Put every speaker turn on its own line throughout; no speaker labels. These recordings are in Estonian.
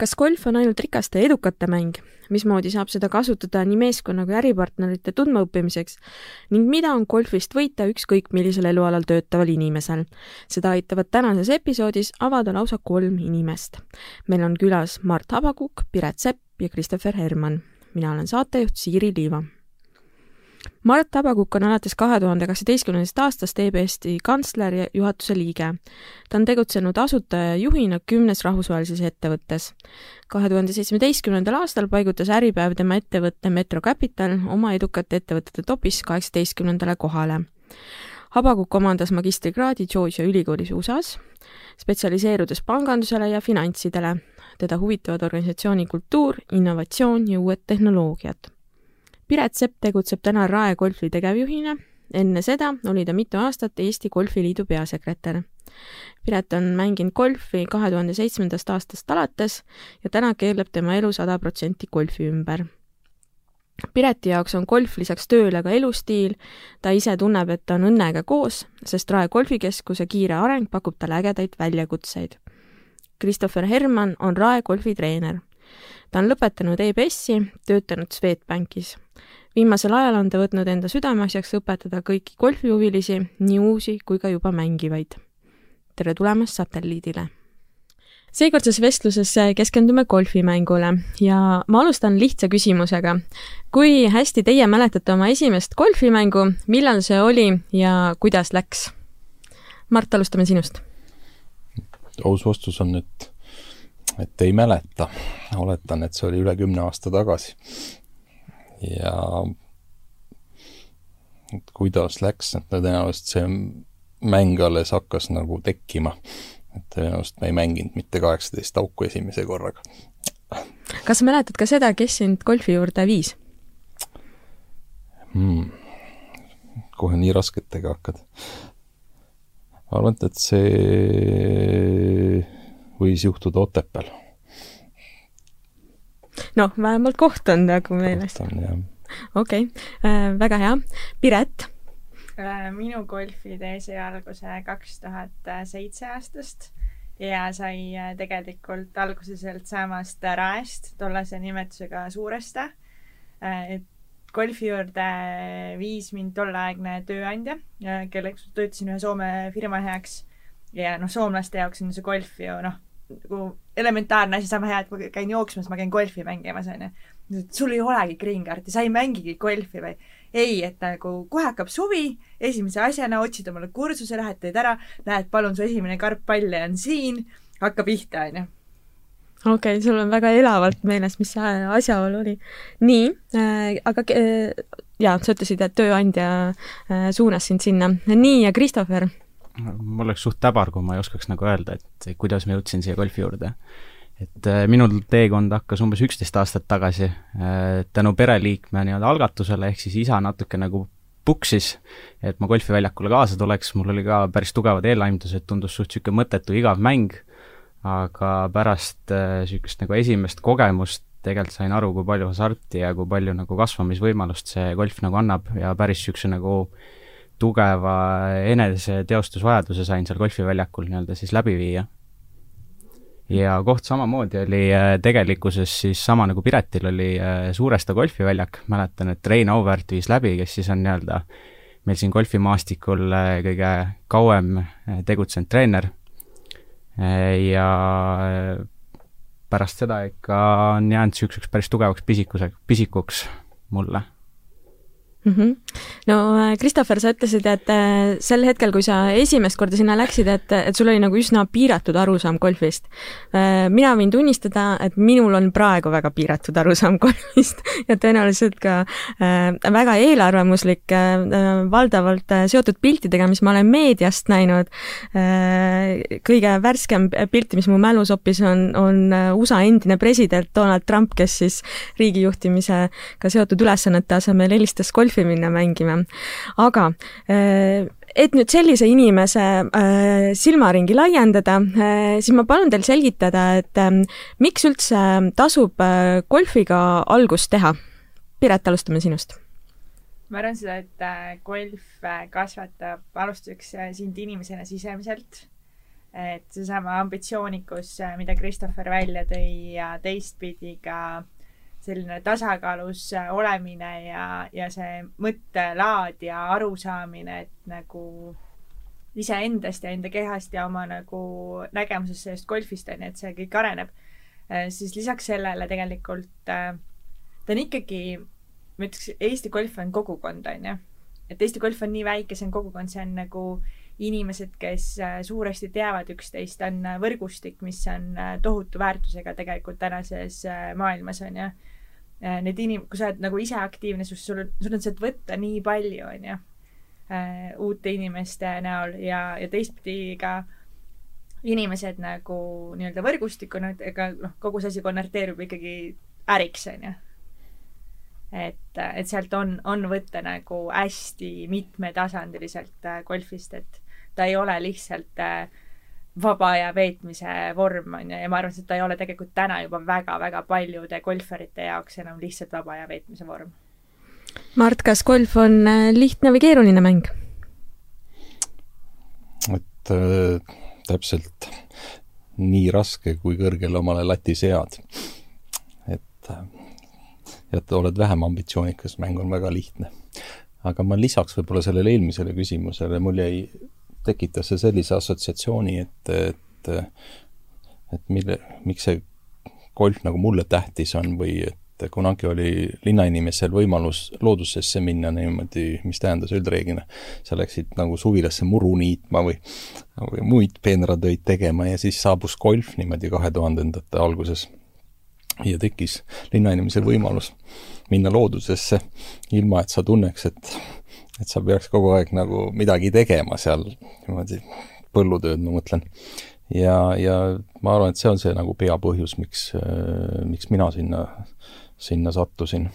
kas golf on ainult rikaste ja edukate mäng? mismoodi saab seda kasutada nii meeskonna kui äripartnerite tundmaõppimiseks ning mida on golfist võita ükskõik millisel elualal töötaval inimesel? seda aitavad tänases episoodis avada lausa kolm inimest. meil on külas Mart Habakuk, Piret Sepp ja Christopher Herman. mina olen saatejuht Siiri Liiva Mart Tabakukk on alates kahe tuhande kaheksateistkümnendast aastast EBS-i kantsler ja juhatuse liige. ta on tegutsenud asutaja ja juhina kümnes rahvusvahelises ettevõttes. kahe tuhande seitsmeteistkümnendal aastal paigutas Äripäev tema ettevõtte Metro Capital oma edukate ettevõtete topis kaheksateistkümnendale kohale. Habakukk omandas magistrikraadi Georgia ülikoolis USA-s, spetsialiseerudes pangandusele ja finantsidele. teda huvitavad organisatsiooni kultuur, innovatsioon ja uued tehnoloogiad Piret Sepp tegutseb täna Rae golfi tegevjuhina, enne seda oli ta mitu aastat Eesti Golfiliidu peasekretär. Piret on mänginud golfi kahe tuhande seitsmendast aastast alates ja täna keerleb tema elu sada protsenti golfi ümber. Pireti jaoks on golf lisaks tööle ka elustiil, ta ise tunneb, et ta on õnnega koos, sest Rae golfikeskuse kiire areng pakub talle ägedaid väljakutseid. Christopher Herman on Rae golfitreener ta on lõpetanud EBS-i, töötanud Swedbankis. Viimasel ajal on ta võtnud enda südameasjaks õpetada kõiki golfihuvilisi, nii uusi kui ka juba mängivaid. tere tulemast satelliidile! seekordses vestluses keskendume golfimängule ja ma alustan lihtsa küsimusega. kui hästi teie mäletate oma esimest golfimängu, millal see oli ja kuidas läks? Mart, alustame sinust.
aus vastus on, et et ei mäleta, oletan, et see oli üle kümne aasta tagasi. Ja et kuidas läks, et tõenäoliselt see mäng alles hakkas nagu tekkima. et tõenäoliselt me ei mänginud mitte kaheksateist auku esimese korraga.
kas sa mäletad ka seda, kes sind golfi juurde viis
hmm.? kohe nii rasketega hakkad. ma arvan, et see võis juhtuda Otepääl.
Noh, vähemalt koht on nagu meeles. okei okay. äh,, väga hea. Piret
äh,? minu golfitee sai alguse kaks tuhat seitse aastast ja sai äh, tegelikult alguse sealtsamast Raest, tollase nimetusega Suuresta. Äh, et golfi juurde viis mind tolleaegne tööandja, kelleks töötasin ühe Soome firma heaks ja noh, soomlaste jaoks on see golf ju noh, nagu elementaarne asi, sama hea, et ma käin jooksmas, ma käin golfi mängimas, onju. sul ei olegi green card'i, sa ei mängigi golfi või? ei, et nagu kohe hakkab suvi, esimese asjana otsid omale kursuse, lähed, teed ära, näed, palun, su esimene karp palle on siin, hakka pihta, onju
okei okay,, sul on väga elavalt meeles, mis see asjaolu oli. nii äh,, aga äh, jaa, sa ütlesid, et tööandja äh, suunas sind sinna. nii, ja Christopher
mul oleks suht täbar, kui ma ei oskaks nagu öelda, et kuidas ma jõudsin siia golfi juurde. et äh, minul teekond hakkas umbes üksteist aastat tagasi äh, tänu pereliikme nii-öelda algatusele, ehk siis isa natuke nagu puksis, et ma golfiväljakule kaasa tuleks, mul oli ka päris tugevad eelaimdused, tundus suht niisugune mõttetu igav mäng, aga pärast niisugust äh, nagu esimest kogemust tegelikult sain aru, kui palju hasarti ja kui palju nagu kasvamisvõimalust see golf nagu annab ja päris niisuguse nagu tugeva eneseteostusvajaduse sain seal golfiväljakul nii-öelda siis läbi viia. ja koht samamoodi oli äh, tegelikkuses siis sama nagu Piretil oli äh, Suuresta golfiväljak, mäletan, et Rein Auväärt viis läbi, kes siis on nii-öelda meil siin golfimaastikul äh, kõige kauem tegutsenud treener. Ja pärast seda ikka on jäänud niisuguseks päris tugevaks pisikuseks, pisikuks mulle
mm. -hmm. no Christopher, sa ütlesid, et äh, sel hetkel, kui sa esimest korda sinna läksid, et, et sul oli nagu üsna piiratud arusaam golfist. Äh, mina võin tunnistada, et minul on praegu väga piiratud arusaam golfist ja tõenäoliselt ka äh, väga eelarvamuslik, valdavalt seotud piltidega, mis ma olen meediast näinud. kõige värskem pilt, mis mu mälus hoopis on, on USA endine president Donald Trump, kes siis riigijuhtimisega seotud ülesannete asemel helistas golfi golfi minna mängima. aga äh, et nüüd sellise inimese äh, silmaringi laiendada, äh, siis ma palun teil selgitada, et ähm, miks üldse tasub golfiga algust teha? Piret, alustame sinust
ma arvan seda, et golf kasvatab alustuseks sind inimesena sisemiselt. et seesama ambitsioonikus, mida Christopher välja tõi ja teistpidi ka selline tasakaalus olemine ja, ja see mõttelaad ja arusaamine, et nagu iseendast ja enda kehast ja oma nagu nägemusest sellest golfist on ju, et see kõik areneb. Äh, siis lisaks sellele tegelikult äh, ta on ikkagi, ma ütleks, Eesti golf on kogukond, on ju. et Eesti golf on nii väike, see on kogukond, see on nagu inimesed, kes äh, suuresti teavad üksteist, on võrgustik, mis on tohutu väärtusega tegelikult tänases maailmas, on ju Äh, need inim-, kui sa oled nagu ise aktiivne, siis sul on, sul on sealt võtta nii palju, on ju, äh, uute inimeste näol ja, ja teistpidi ka inimesed nagu nii-öelda võrgustikuna, et ega noh, kogu see asi konverteerub ikkagi äriks, on ju. et, et sealt on, on võtta nagu hästi mitmetasandiliselt äh, golfist, et ta ei ole lihtsalt äh, vaba aja veetmise vorm, on ju, ja ma arvan, et ta ei ole tegelikult täna juba väga-väga paljude golfarite jaoks enam lihtsalt vaba aja veetmise vorm.
Mart, kas golf on äh, lihtne või keeruline mäng?
et äh, täpselt nii raske, kui kõrgele omale lati sead. et, äh, et oled vähem ambitsioonikas, mäng on väga lihtne. aga ma lisaks võib-olla sellele eelmisele küsimusele, mul jäi tekitas see sellise assotsiatsiooni, et, et et mille, miks see golf nagu mulle tähtis on või et kunagi oli linnainimesel võimalus loodusesse minna niimoodi, mis tähendas üldreeglina, sa läksid nagu suvilasse muru niitma või, või muid peenratöid tegema ja siis saabus golf niimoodi kahe tuhandendate alguses. ja tekkis linnainimesel võimalus minna loodusesse, ilma et sa tunneks, et et sa peaks kogu aeg nagu midagi tegema seal, niimoodi põllutööd, ma mõtlen. ja, ja ma arvan, et see on see nagu peapõhjus, miks, äh, miks mina sinna, sinna sattusin.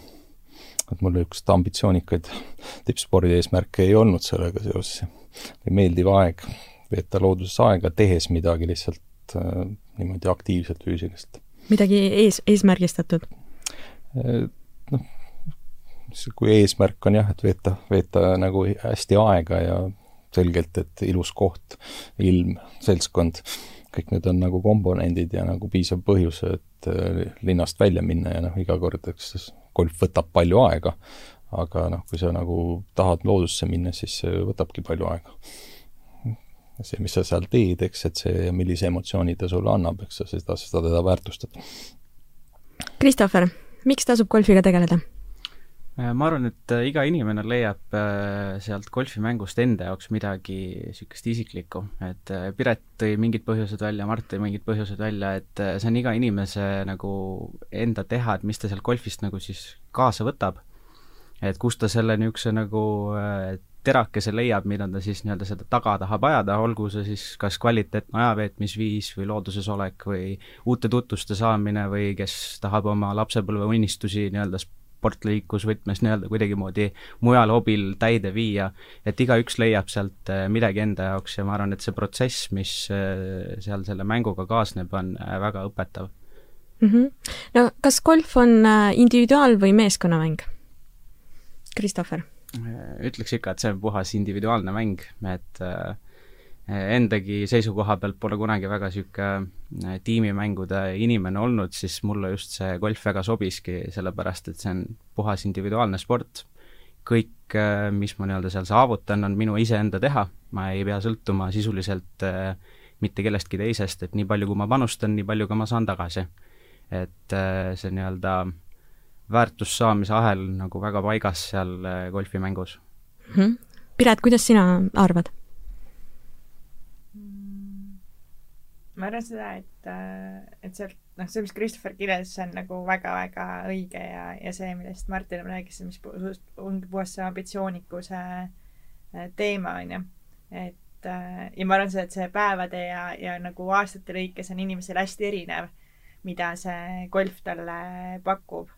et mul niisuguseid ambitsioonikaid tippspordi eesmärke ei olnud sellega seoses. meeldiv aeg, veeta looduses aega, tehes midagi lihtsalt äh, niimoodi aktiivselt, füüsiliselt.
midagi ees, eesmärgistatud?
Äh, noh, kui eesmärk on jah, et veeta, veeta nagu hästi aega ja selgelt, et ilus koht, ilm, seltskond, kõik need on nagu komponendid ja nagu piisav põhjus, et äh, linnast välja minna ja noh, iga kord, eks golf võtab palju aega, aga noh, kui sa nagu tahad loodusse minna, siis see võtabki palju aega. see, mis sa seal teed, eks, et see, millise emotsiooni ta sulle annab, eks sa seda, seda teda väärtustad.
Christopher, miks tasub golfiga tegeleda?
Äh, ma arvan, et äh, iga inimene leiab äh, sealt golfimängust enda jaoks midagi niisugust isiklikku, et Piret tõi mingid põhjused välja, Mart tõi mingid põhjused välja, et see on iga inimese nagu enda teha, et mis ta sealt golfist nagu siis kaasa võtab. et kust ta selle niisuguse nagu terakese leiab, mida ta siis nii-öelda seda taga tahab ajada, olgu see siis kas kvaliteetne ajaveetmisviis või looduses olek või uute tutvuste saamine või kes tahab oma lapsepõlve unistusi nii-öelda sportliiklusvõtmes nii-öelda kuidagimoodi mujal hobil täide viia, et igaüks leiab sealt äh, midagi enda jaoks ja ma arvan, et see protsess, mis äh, seal selle mänguga kaasneb, on äh, väga õpetav
mm. -hmm. no kas golf on individuaal- või meeskonnamäng? Christopher?
ütleks ikka, et see on puhas individuaalne mäng, et äh, endagi seisukoha pealt pole kunagi väga niisugune äh, tiimimängude inimene olnud, siis mulle just see golf väga sobiski, sellepärast et see on puhas individuaalne sport. kõik, äh, mis ma nii-öelda seal saavutan, on minu iseenda teha, ma ei pea sõltuma sisuliselt äh, mitte kellestki teisest, et nii palju, kui ma panustan, nii palju ka ma saan tagasi. et see nii-öelda väärtust saamise ahel nagu väga paigas seal golfimängus
mm. -hmm. Piret, kuidas sina arvad?
Ma arvan seda, et, et sealt, noh, see, mis Christopher kirjeldas, see on nagu väga-väga õige ja, ja see, millest Martin rääkis, mis ongi puhas see ambitsioonikuse äh, teema, on ju. et äh, ja ma arvan seda, et see päevade ja, ja nagu aastate lõikes on inimesel hästi erinev, mida see golf talle pakub.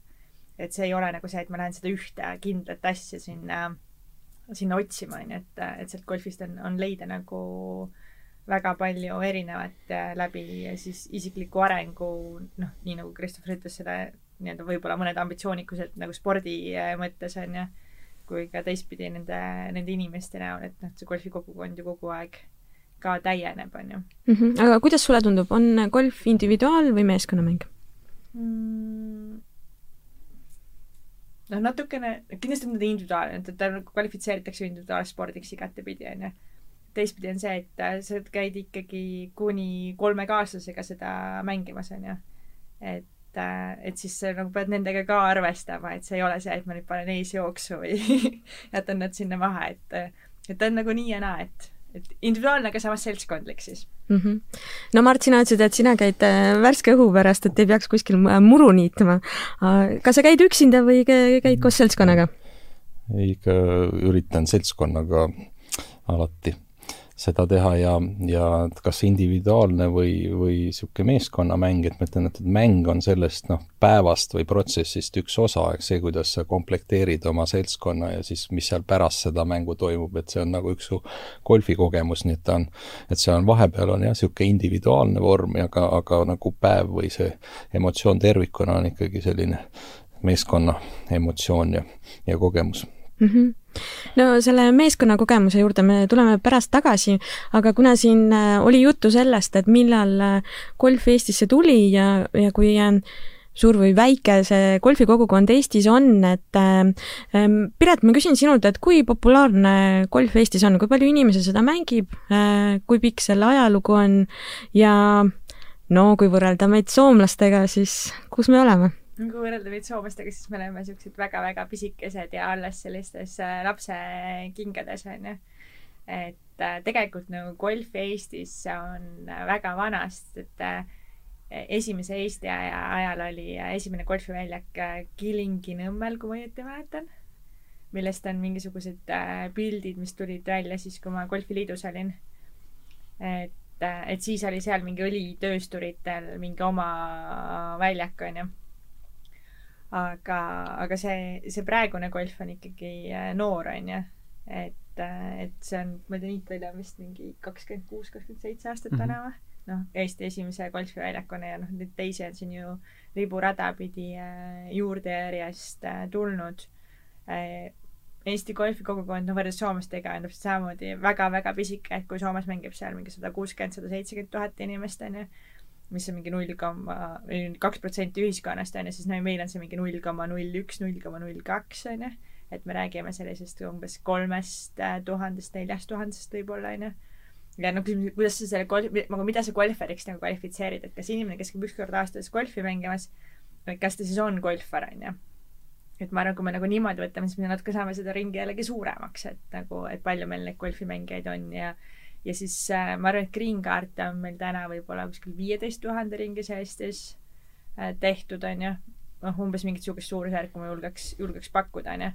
et see ei ole nagu see, et ma lähen seda ühte kindlat asja sinna, sinna otsima, on ju, et, et sealt golfist on, on leida nagu äh, väga palju erinevat äh, läbi siis isikliku arengu, noh, nii nagu Christopher ütles, selle nii-öelda võib-olla mõned ambitsioonikused nagu spordi äh, mõttes on ju, kui ka teistpidi nende, nende inimeste näol, et noh, see golfikogukond ju kogu aeg ka täieneb, on ju
mm. -hmm. aga kuidas sulle tundub, on golf individuaal- või meeskonnamäng mm.?
noh, natukene, kindlasti on ta individuaalne, ta kvalifitseeritakse individuaalspordiks igatepidi, on ju teistpidi on see, et äh, sa käid ikkagi kuni kolmekaaslasega seda mängimas, on ju. et, äh, et siis sa nagu pead nendega ka arvestama, et see ei ole see, et ma nüüd panen eesjooksu või jätan nad sinna maha, et, et ta on nagu nii ja naa, et, et individuaalne, aga samas seltskondlik siis
mm. -hmm. no Mart, sina ütlesid, et sina käid äh, värske õhu pärast, et ei peaks kuskil muru niitma. kas sa käid üksinda või käid koos seltskonnaga?
ikka üritan seltskonnaga alati seda teha ja, ja kas individuaalne või, või niisugune meeskonnamäng, et ma ütlen, et mäng on sellest noh, päevast või protsessist üks osa, eks see, kuidas sa komplekteerid oma seltskonna ja siis mis seal pärast seda mängu toimub, et see on nagu üks su golfikogemus, nii et ta on, et see on, vahepeal on jah, niisugune individuaalne vorm, aga, aga nagu päev või see emotsioon tervikuna on ikkagi selline meeskonna emotsioon ja, ja kogemus
mm. -hmm no selle meeskonna kogemuse juurde me tuleme pärast tagasi, aga kuna siin äh, oli juttu sellest, et millal äh, golf Eestisse tuli ja, ja kui äh, suur või väike see golfikogukond Eestis on, et äh, Piret, ma küsin sinult, et kui populaarne golf Eestis on, kui palju inimesi seda mängib kui pikk selle ajalugu on ja no kui võrrelda meid soomlastega, siis kus me oleme?
Kui võrrelda meid soomlastega, siis me oleme siuksed väga-väga pisikesed ja alles sellistes äh, lapsekingades onju. et äh, tegelikult nagu golf Eestis on väga vanast, et äh, esimese Eesti aja ajal oli esimene golfiväljak Kilingi-Nõmmel, kui ma õieti mäletan, millest on mingisugused pildid, mis tulid välja siis, kui ma golfiliidus olin. et, et siis oli seal mingi õlitöösturitel mingi oma väljak onju aga, aga see, see praegune golf on ikkagi äh, noor, on ju. et, äh, et see on, ma ei tea, Niitvälja on vist mingi kakskümmend kuus, kakskümmend seitse aastat vana mm -hmm. või? noh, Eesti esimese golfiväljakuna ja noh, neid teisi on siin ju riburada pidi äh, juurde järjest tulnud. Eesti golfikogukond, noh võrreldes soomlastega on täpselt samamoodi väga-väga pisike, et kui Soomes mängib seal mingi sada kuuskümmend, sada seitsekümmend tuhat inimest, on ju mis on mingi null koma, kaks protsenti ühiskonnast, on ju, siis no meil on see mingi null koma null üks, null koma null kaks, on ju. et me räägime sellisest umbes kolmest äh, tuhandest, neljast tuhandest võib-olla, on ju. ja no küsimus, kuidas sa selle golf, nagu mida sa golfariks nagu kvalifitseerid, et kas inimene, kes käib üks kord aastas golfi mängimas, kas ta siis on golfar, on ju et ma arvan, kui me nagu niimoodi võtame, siis me natuke saame seda ringi jällegi suuremaks, et nagu, et palju meil neid golfimängijaid on ja ja siis äh, ma arvan, et green card'e on meil täna võib-olla kuskil viieteist tuhande ringis Eestis äh, tehtud, on ju. noh, umbes mingit niisugust suurusjärku ma julgeks, julgeks pakkuda, on ju.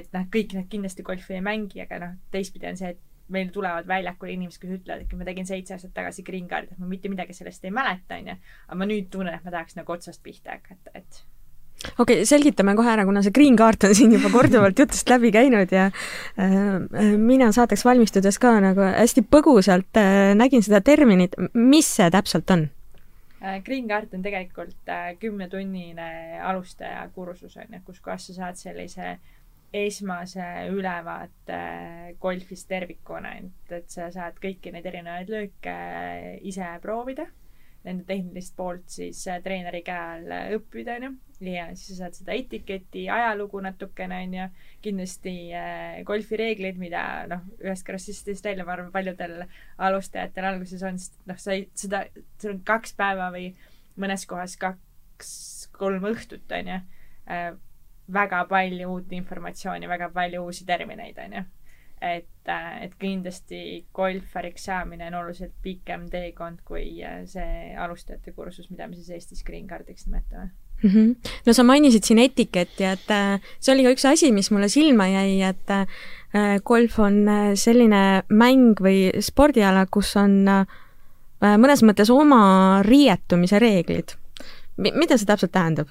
et noh, kõik need kindlasti golfi ei mängi, aga noh, teistpidi on see, et meil tulevad väljakule inimesed, kes ütlevad, et ma tegin seitse aastat tagasi green card'i, et ma mitte midagi sellest ei mäleta, on ju. aga ma nüüd tunnen, et ma tahaks nagu otsast pihta hakata, et
okei okay,, selgitame kohe ära, kuna see green card on siin juba korduvalt jutust läbi käinud ja äh, mina saateks valmistudes ka nagu hästi põgusalt äh, nägin seda terminit, mis see täpselt on?
Äh, green card on tegelikult äh, kümnetunnine alustaja kursus on ju, kus kohas sa saad sellise esmase ülevaate golfist tervikuna, et, et sa saad kõiki neid erinevaid lööke ise proovida nende tehnilist poolt siis äh, treeneri käe all äh, õppida, onju. ja siis sa saad seda etiketi, ajalugu natukene, onju. kindlasti äh, golfireeglid, mida noh, ühest krassistist välja, ma arvan, paljudel alustajatel alguses on, sest noh, sa ei, seda, sul on kaks päeva või mõnes kohas kaks-kolm õhtut, onju väga palju uut informatsiooni, väga palju uusi termineid, on ju. Et, äh, et kindlasti golfariks saamine on oluliselt pikem teekond kui äh, see alustajate kursus, mida me siis Eestis green card'iks nimetame
mm. -hmm. no sa mainisid siin etiketti, et äh, see oli ka üks asi, mis mulle silma jäi, et golf on selline mäng või spordiala, kus on mõnes mõttes oma riietumise reeglid. mida see täpselt tähendab?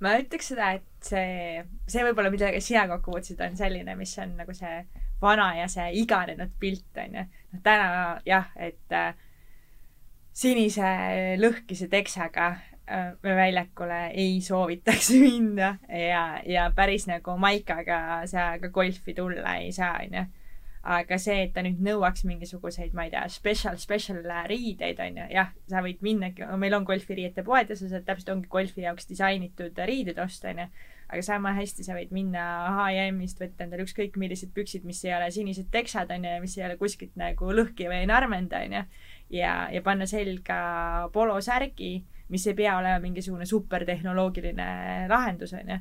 ma ütleks seda, et see, see võib-olla, millega sina kokku puutusid, on selline, mis on nagu see vana ja see iganenud pilt, on ju. noh, täna jah, et äh, sinise lõhkise teksaga äh, me väljakule ei soovitaks minna ja, ja päris nagu maikaga sa ka golfi tulla ei saa, on ju aga see, et ta nüüd nõuaks mingisuguseid, ma ei tea, special, special riideid, on ju, jah, sa võid minna, meil on golfiriiete poed ja sa saad täpselt, ongi golfi jaoks disainitud riided osta, on ju. Aga sama hästi sa võid minna H&M-ist, võtta endale ükskõik millised püksid, mis ei ole sinised teksad, on ju, ja mis ei ole kuskilt nagu lõhki või narmenda, on ju. ja, ja panna selga polosärgi, mis ei pea olema mingisugune supertehnoloogiline lahendus, on ju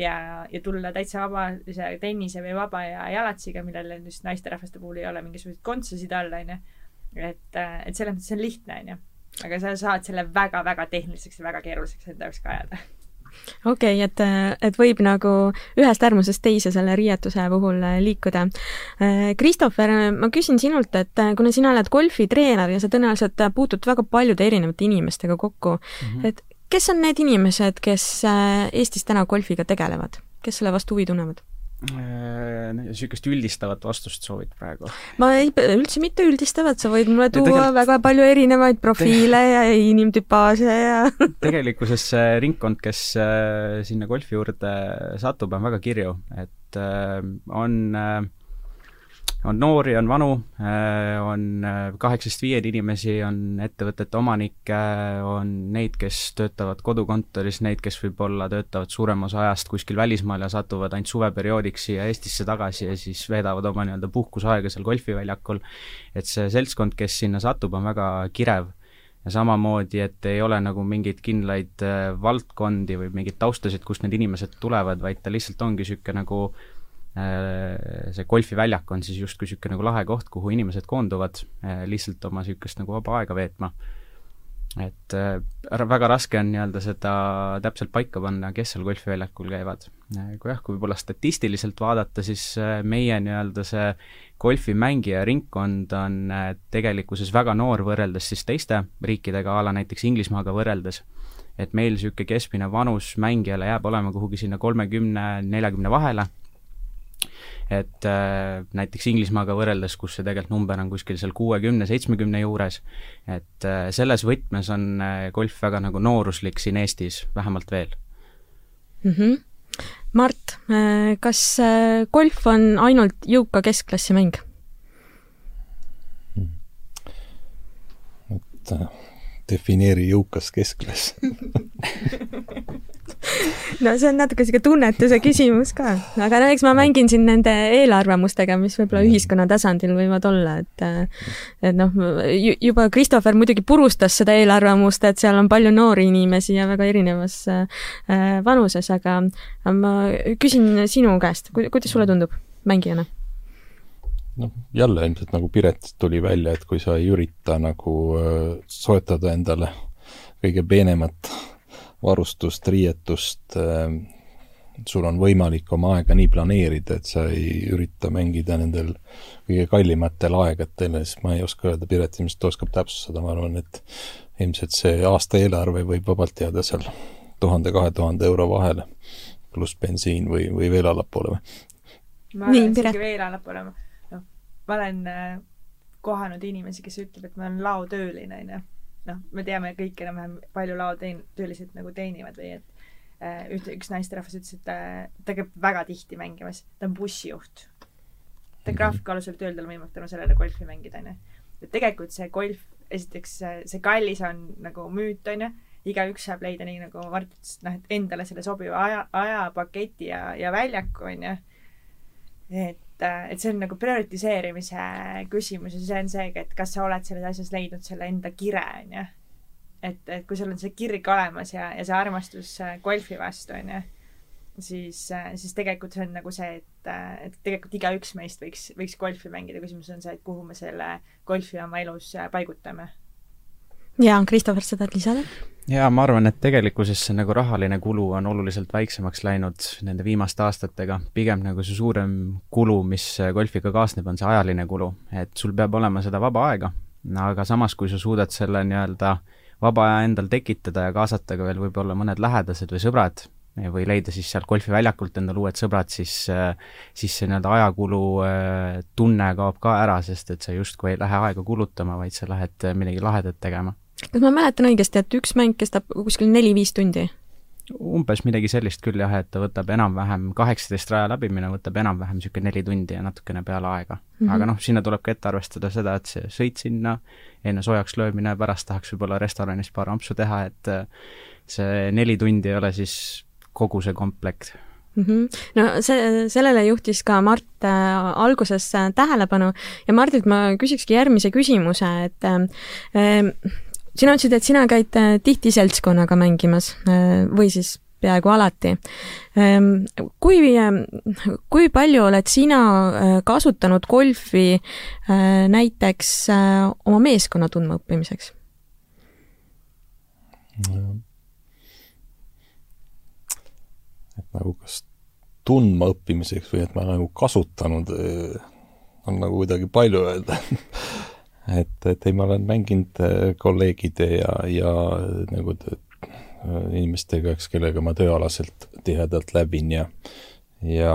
ja, ja tulla täitsa vabalise tennise või vaba ja jalatsiga, millel just naisterahvaste puhul ei ole mingisuguseid kontsasid all, onju. et, et selles mõttes on lihtne, onju. aga sa saad selle väga-väga tehniliseks ja väga keeruliseks enda jaoks ka ajada
okei okay,, et, et võib nagu ühest äärmusest teise selle riietuse puhul liikuda. Christopher, ma küsin sinult, et kuna sina oled golfitreener ja sa tõenäoliselt puutud väga paljude erinevate inimestega kokku mm, -hmm. et kes on need inimesed, kes äh, Eestis täna golfiga tegelevad, kes selle vastu huvi tunnevad?
Äh, niisugust üldistavat vastust soovid praegu?
ma ei, üldse mitte üldistavat, sa võid mulle tuua tegelikult... väga palju erinevaid profiile ja inimtüpaaže ja
tegelikkuses see ringkond, kes äh, sinna golfi juurde satub, on väga kirju, et on äh, on noori, on vanu, äh, on äh, kaheksast viieni inimesi, on ettevõtete omanikke, on neid, kes töötavad kodukontoris, neid, kes võib-olla töötavad suurema osa ajast kuskil välismaal ja satuvad ainult suveperioodiks siia Eestisse tagasi ja siis veedavad oma nii-öelda puhkusaega seal golfiväljakul. et see seltskond, kes sinna satub, on väga kirev ja samamoodi, et ei ole nagu mingeid kindlaid äh, valdkondi või mingeid taustasid, kust need inimesed tulevad, vaid ta lihtsalt ongi niisugune nagu Äh, see golfiväljak on siis justkui niisugune nagu lahe koht, kuhu inimesed koonduvad äh, lihtsalt oma niisugust nagu vaba aega veetma. et äh, väga raske on nii-öelda seda täpselt paika panna, kes seal golfiväljakul käivad. kui jah, kui võib-olla statistiliselt vaadata, siis meie nii-öelda see golfimängija ringkond on tegelikkuses väga noor võrreldes siis teiste riikidega, a la näiteks Inglismaaga võrreldes et meil niisugune keskmine vanus mängijale jääb olema kuhugi sinna kolmekümne, neljakümne vahele et äh, näiteks Inglismaaga võrreldes, kus see tegelikult number on kuskil seal kuuekümne, seitsmekümne juures, et äh, selles võtmes on äh, golf väga nagu nooruslik siin Eestis, vähemalt veel
mm. -hmm. Mart, äh, kas äh, golf on ainult jõuka keskklassi mäng?
et äh, defineeri jõukas keskklass
no see on natuke sihuke tunnetuse küsimus ka, aga no eks ma mängin siin nende eelarvamustega, mis võib-olla ühiskonna tasandil võivad olla, et et noh, juba Christopher muidugi purustas seda eelarvamust, et seal on palju noori inimesi ja väga erinevas äh, vanuses, aga ma küsin sinu käest, kuidas sulle tundub mängijana?
noh, jälle ilmselt nagu Piret tuli välja, et kui sa ei ürita nagu äh, soetada endale kõige peenemat varustust, riietust, äh, sul on võimalik oma aega nii planeerida, et sa ei ürita mängida nendel kõige kallimatel aegadel ja siis ma ei oska öelda, Piret ilmselt oskab täpsustada, ma arvan, et ilmselt see aastaeelarve võib vabalt jääda seal tuhande-kahe tuhande euro vahele, pluss bensiin või, või veel allapoole või?
ma arvan, et isegi veel allapoole, noh, ma olen äh, kohanud inimesi, kes ütleb, et ma olen laotööline, onju noh, me teame kõik enam-vähem, palju laotöölised nagu teenivad või et äh, üht, üks naisterahvas ütles, et äh, ta käib väga tihti mängimas, ta on bussijuht. ta on graafiku alusel tööl, tal on võimalik tänu sellele golfi mängida, onju. et tegelikult see golf, esiteks see kallis on nagu müüt, onju, igaüks saab leida, nii nagu Mart ütles, noh, et endale selle sobiva aja, ajapaketi ja, ja väljaku, onju. et et, et see on nagu prioritiseerimise küsimus ja see on seegi, et kas sa oled selles asjas leidnud selle enda kire, onju. et, et kui sul on see kirg olemas ja, ja see armastus äh, golfi vastu, on ju, siis, äh, siis tegelikult see on nagu see, et, äh, et tegelikult igaüks meist võiks, võiks golfi mängida, küsimus on see, et kuhu me selle golfi oma elus paigutame.
jaa, Christopher, sa tahad lisada?
Jaa, ma arvan, et tegelikkuses see nagu rahaline kulu on oluliselt väiksemaks läinud nende viimaste aastatega. pigem nagu see suurem kulu, mis golfiga kaasneb, on see ajaline kulu. et sul peab olema seda vaba aega, aga samas, kui sa suudad selle nii-öelda vaba aja endal tekitada ja kaasata ka veel võib-olla mõned lähedased või sõbrad, või leida siis sealt golfiväljakult endale uued sõbrad, siis, siis see nii-öelda ajakulu äh, tunne kaob ka ära, sest et sa justkui ei lähe aega kulutama, vaid sa lähed midagi lahedat tegema.
Kas ma mäletan õigesti, et üks mäng kestab kuskil neli-viis tundi?
umbes midagi sellist küll jah, et ta võtab enam-vähem, kaheksateist raja läbimine võtab enam-vähem niisugune neli tundi ja natukene peale aega mm. -hmm. aga noh, sinna tuleb ka ette arvestada seda, et see sõit sinna, enne soojaks löömine, pärast tahaks võib-olla restoranis paar ampsu teha, et see neli tundi ei ole siis kogu see komplekt
mm. -hmm. no see, sellele juhtis ka Mart äh, alguses äh, tähelepanu ja Mardilt ma küsikski järgmise küsimuse, et äh, sina ütlesid, et sina käid äh, tihti seltskonnaga mängimas äh, või siis peaaegu alati. Ähm, kui, ähm, kui palju oled sina äh, kasutanud golfi näiteks oma meeskonna tundmaõppimiseks?
et nagu kas tundmaõppimiseks või et ma nagu kasutanud, on nagu kuidagi palju öelda et, et ei, ma olen mänginud äh, kolleegide ja, ja nagu inimestega, eks, kellega ma tööalaselt tihedalt läbin ja, ja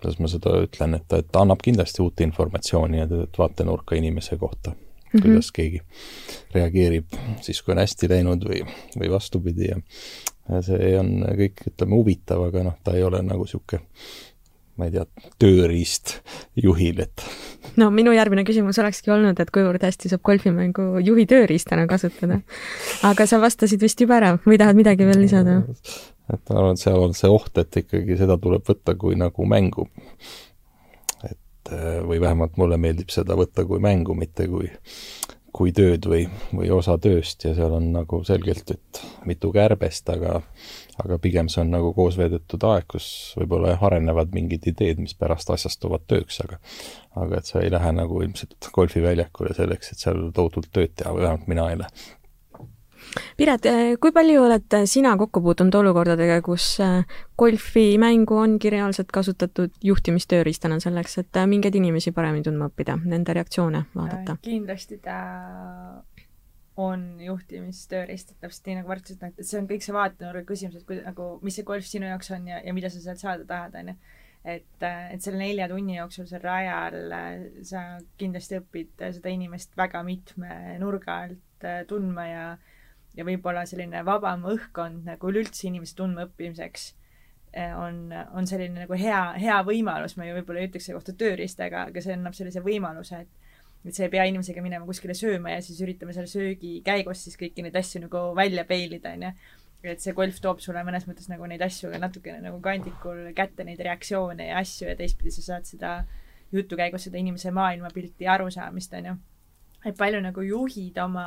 kuidas ma seda ütlen, et, et annab kindlasti uut informatsiooni ja vaatenurka inimese kohta mm, -hmm. kuidas keegi reageerib siis, kui on hästi läinud või, või vastupidi ja ja see on kõik, ütleme, huvitav, aga noh, ta ei ole nagu niisugune ma ei tea, tööriist juhil, et
no minu järgmine küsimus olekski olnud, et kuivõrd hästi saab golfimängu juhi tööriistana kasutada. aga sa vastasid vist juba ära või tahad midagi veel lisada?
et ma arvan, et seal on see oht, et ikkagi seda tuleb võtta kui nagu mängu. et või vähemalt mulle meeldib seda võtta kui mängu, mitte kui kui tööd või, või osa tööst ja seal on nagu selgelt, et mitu kärbest, aga aga pigem see on nagu koos veedetud aeg, kus võib-olla jah, arenevad mingid ideed, mis pärast asjastuvad tööks, aga aga et sa ei lähe nagu ilmselt golfiväljakule selleks, et seal tohutult tööd teha, või vähemalt mina ei lähe
Piret, kui palju oled sina kokku puutunud olukordadega, kus äh, golfimängu ongi reaalselt kasutatud juhtimistööriistana selleks, et mingeid inimesi paremini tundma õppida, nende reaktsioone vaadata?
kindlasti ta on juhtimistööriist, et täpselt nii nagu Mart ütles, et see on kõik see vaatenurga küsimus, et kui nagu, mis see golf sinu jaoks on ja, ja mida sa sealt saada tahad, on ju. et, äh, et selle nelja tunni jooksul seal rajal sa kindlasti õpid seda inimest väga mitme nurga alt tundma ja ja võib-olla selline vabam õhkkond nagu üleüldse inimese tundmaõppimiseks eh, on, on selline nagu hea, hea võimalus, ma ju võib-olla ei ütleks selle kohta tööriistaga, aga see annab sellise võimaluse, et et sa ei pea inimesega minema kuskile sööma ja siis üritame selle söögi käigus siis kõiki neid asju nagu välja peilida, onju. et see golf toob sulle mõnes mõttes nagu neid asju ka natukene nagu kandikul kätte, neid reaktsioone ja asju ja teistpidi sa saad seda jutu käigus seda inimese maailmapilti ja arusaamist, onju. et palju nagu juhid oma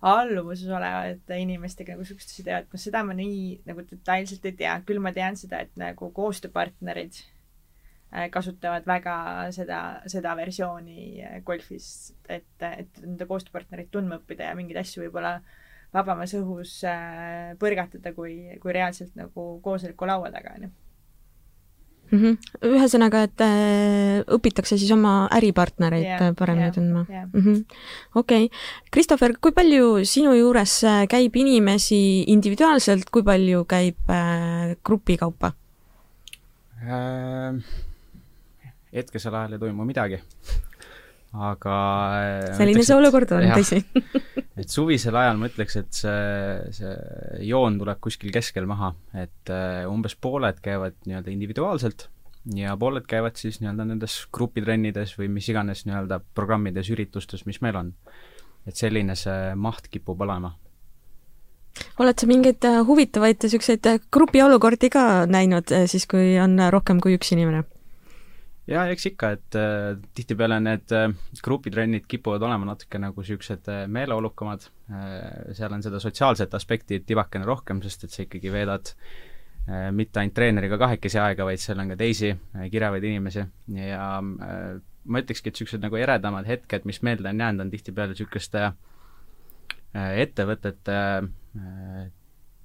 alluvuses olevate inimestega nagu sihukest teevad, noh seda ma nii nagu detailselt ei tea, küll ma tean seda, et nagu koostööpartnerid kasutavad väga seda, seda versiooni äh, golfis, et, et nende koostööpartnerit tundma õppida ja mingeid asju võib-olla vabamas õhus äh, põrgatada, kui, kui reaalselt nagu koosoleku laua taga, on ju
mm. -hmm. ühesõnaga, et äh, õpitakse siis oma äripartnereid yeah, paremini yeah, tundma yeah.. Mhm. okei. Christopher, kui palju sinu juures äh, käib inimesi individuaalselt, kui palju käib äh, grupi kaupa
äh,? Hetkesel ajal ei toimu midagi aga
äh, selline see olukord on, tõsi
et suvisel ajal ma ütleks, et see, see joon tuleb kuskil keskel maha, et uh, umbes pooled käivad nii-öelda individuaalselt ja pooled käivad siis nii-öelda nendes grupitrennides või mis iganes nii-öelda programmides, üritustes, mis meil on. et selline see maht kipub olema.
oled sa mingeid äh, huvitavaid niisuguseid grupiolukordi ka näinud siis, kui on rohkem kui üks inimene?
Jaa, eks ikka, et äh, tihtipeale need äh, grupitrennid kipuvad olema natuke nagu niisugused äh, meeleolukamad. Äh,, seal on seda sotsiaalset aspekti tibakene rohkem, sest et sa ikkagi veedad äh, mitte ainult treeneriga kahekesi aega, vaid seal on ka teisi äh, kirevaid inimesi. Ja äh, ma ütlekski, et niisugused nagu eredamad hetked, mis meelde on jäänud, on tihtipeale niisuguste äh, ettevõtete äh,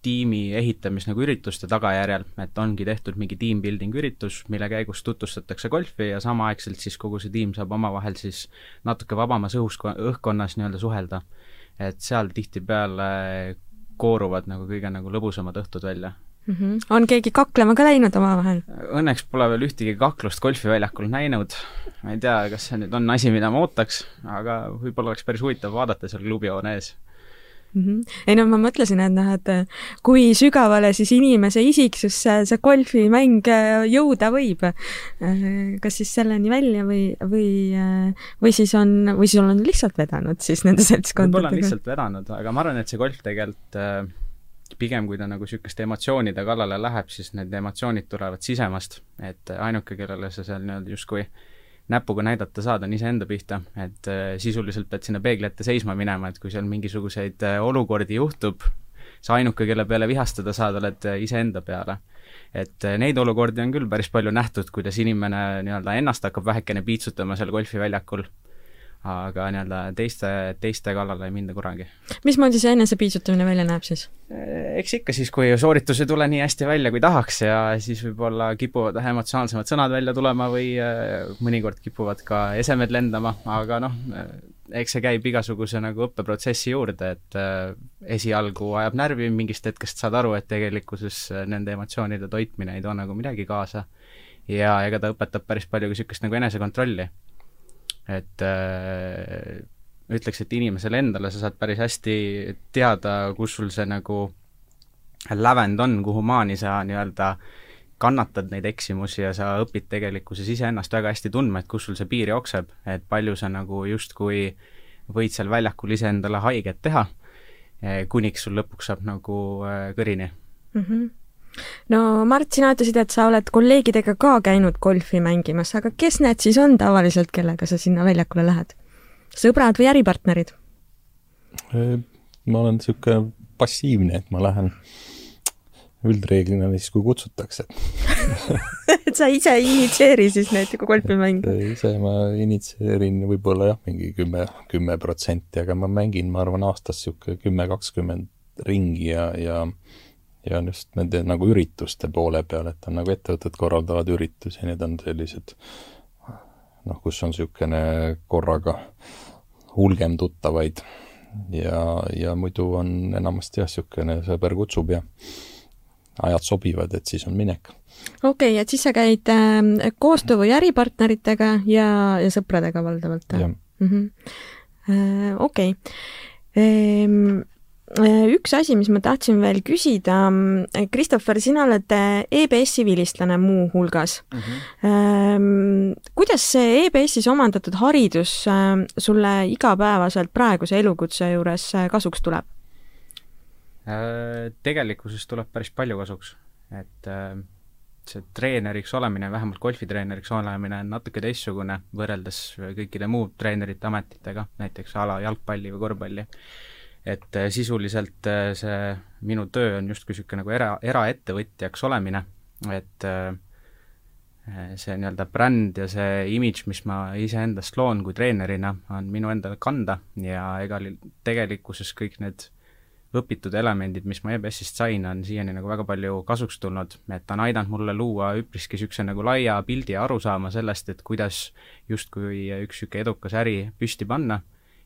tiimi ehitamis nagu ürituste tagajärjel, et ongi tehtud mingi team building üritus, mille käigus tutvustatakse golfi ja samaaegselt siis kogu see tiim saab omavahel siis natuke vabamas õhus, õhkkonnas nii-öelda suhelda. et seal tihtipeale kooruvad nagu kõige nagu lõbusamad õhtud välja
mm. -hmm. on keegi kaklema ka läinud omavahel?
Õnneks pole veel ühtegi kaklust golfiväljakul näinud. ma ei tea, kas see nüüd on asi, mida ma ootaks, aga võib-olla oleks päris huvitav vaadata seal klubihoone ees
mm. -hmm. ei no ma mõtlesin, et noh, et kui sügavale siis inimese isiksusse see golfimäng äh, jõuda võib. Äh, kas siis selleni välja või, või, äh, või siis on, või siis on lihtsalt vedanud siis nende seltskondadega?
võib-olla on lihtsalt vedanud, aga ma arvan, et see golf tegelikult pigem kui ta nagu niisuguste emotsioonide kallale läheb, siis need emotsioonid tulevad sisemast, et ainuke, kellele sa seal nii-öelda justkui äh, näpuga näidata saad, on iseenda pihta, et äh, sisuliselt pead sinna peegli ette seisma minema, et kui seal mingisuguseid äh, olukordi juhtub, sa ainuke, kelle peale vihastada saad, oled äh, iseenda peale. et neid olukordi on küll päris palju nähtud, kuidas inimene nii-öelda ennast hakkab vähekene piitsutama seal golfiväljakul aga nii-öelda teiste, teiste kallale ei minda kunagi.
mismoodi see enesepiitsutamine välja näeb siis?
eks ikka siis, kui sooritus ei tule nii hästi välja, kui tahaks ja siis võib-olla kipuvad emotsionaalsemad sõnad välja tulema või äh, mõnikord kipuvad ka esemed lendama, aga noh, eks see käib igasuguse nagu õppeprotsessi juurde, et äh, esialgu ajab närvi, mingist hetkest saad aru, et tegelikkuses nende emotsioonide toitmine ei too nagu midagi kaasa. ja ega ta õpetab päris palju ka niisugust nagu enesekontrolli et äh, ütleks, et inimesele endale sa saad päris hästi teada, kus sul see nagu lävend on, kuhu maani sa nii-öelda kannatad neid eksimusi ja sa õpid tegelikkuses iseennast väga hästi tundma, et kus sul see piir jookseb, et palju sa nagu justkui võid seal väljakul iseendale haiget teha, eh, kuniks sul lõpuks saab nagu äh, kõrini
mm. -hmm no Mart, sina ütlesid, et sa oled kolleegidega ka käinud golfi mängimas, aga kes need siis on tavaliselt, kellega sa sinna väljakule lähed? sõbrad või äripartnerid?
ma olen niisugune passiivne, et ma lähen üldreeglina siis, kui kutsutakse
et sa ise ei initsieeri siis neid golfimänge?
ise ma initsieerin võib-olla jah, mingi kümme, kümme protsenti, aga ma mängin, ma arvan, aastas niisugune kümme, kakskümmend ringi ja, ja ja on just nende nagu ürituste poole peal, et on nagu ettevõtted korraldavad üritusi ja need on sellised noh, kus on niisugune korraga hulgem tuttavaid ja, ja muidu on enamasti jah, niisugune sõber kutsub ja ajad sobivad, et siis on minek.
okei okay,, et siis sa käid äh, koostöö- või äripartneritega ja, ja sõpradega valdavalt? jah mm -hmm. äh,. okei. Ehm, Äh, üks asi, mis ma tahtsin veel küsida, Christopher, sina oled äh, EBS-i vilistlane muuhulgas mm. -hmm. kuidas see EBS-is omandatud haridus äh, sulle igapäevaselt praeguse elukutse juures kasuks tuleb?
Tegelikkuses tuleb päris palju kasuks, et see treeneriks olemine, vähemalt golfitreeneriks olemine on natuke teistsugune võrreldes kõikide muu treenerite ametitega, näiteks a la jalgpalli või korvpalli et äh, sisuliselt äh, see minu töö on justkui niisugune nagu era, eraettevõtjaks olemine, et äh, see nii-öelda bränd ja see imidž, mis ma iseendast loon kui treenerina, on minu endale kanda ja ega tegelikkuses kõik need õpitud elemendid, mis ma EBS-ist sain, on siiani nagu väga palju kasuks tulnud, et ta on aidanud mulle luua üpriski niisuguse nagu laia pildi ja arusaama sellest, et kuidas justkui üks niisugune edukas äri püsti panna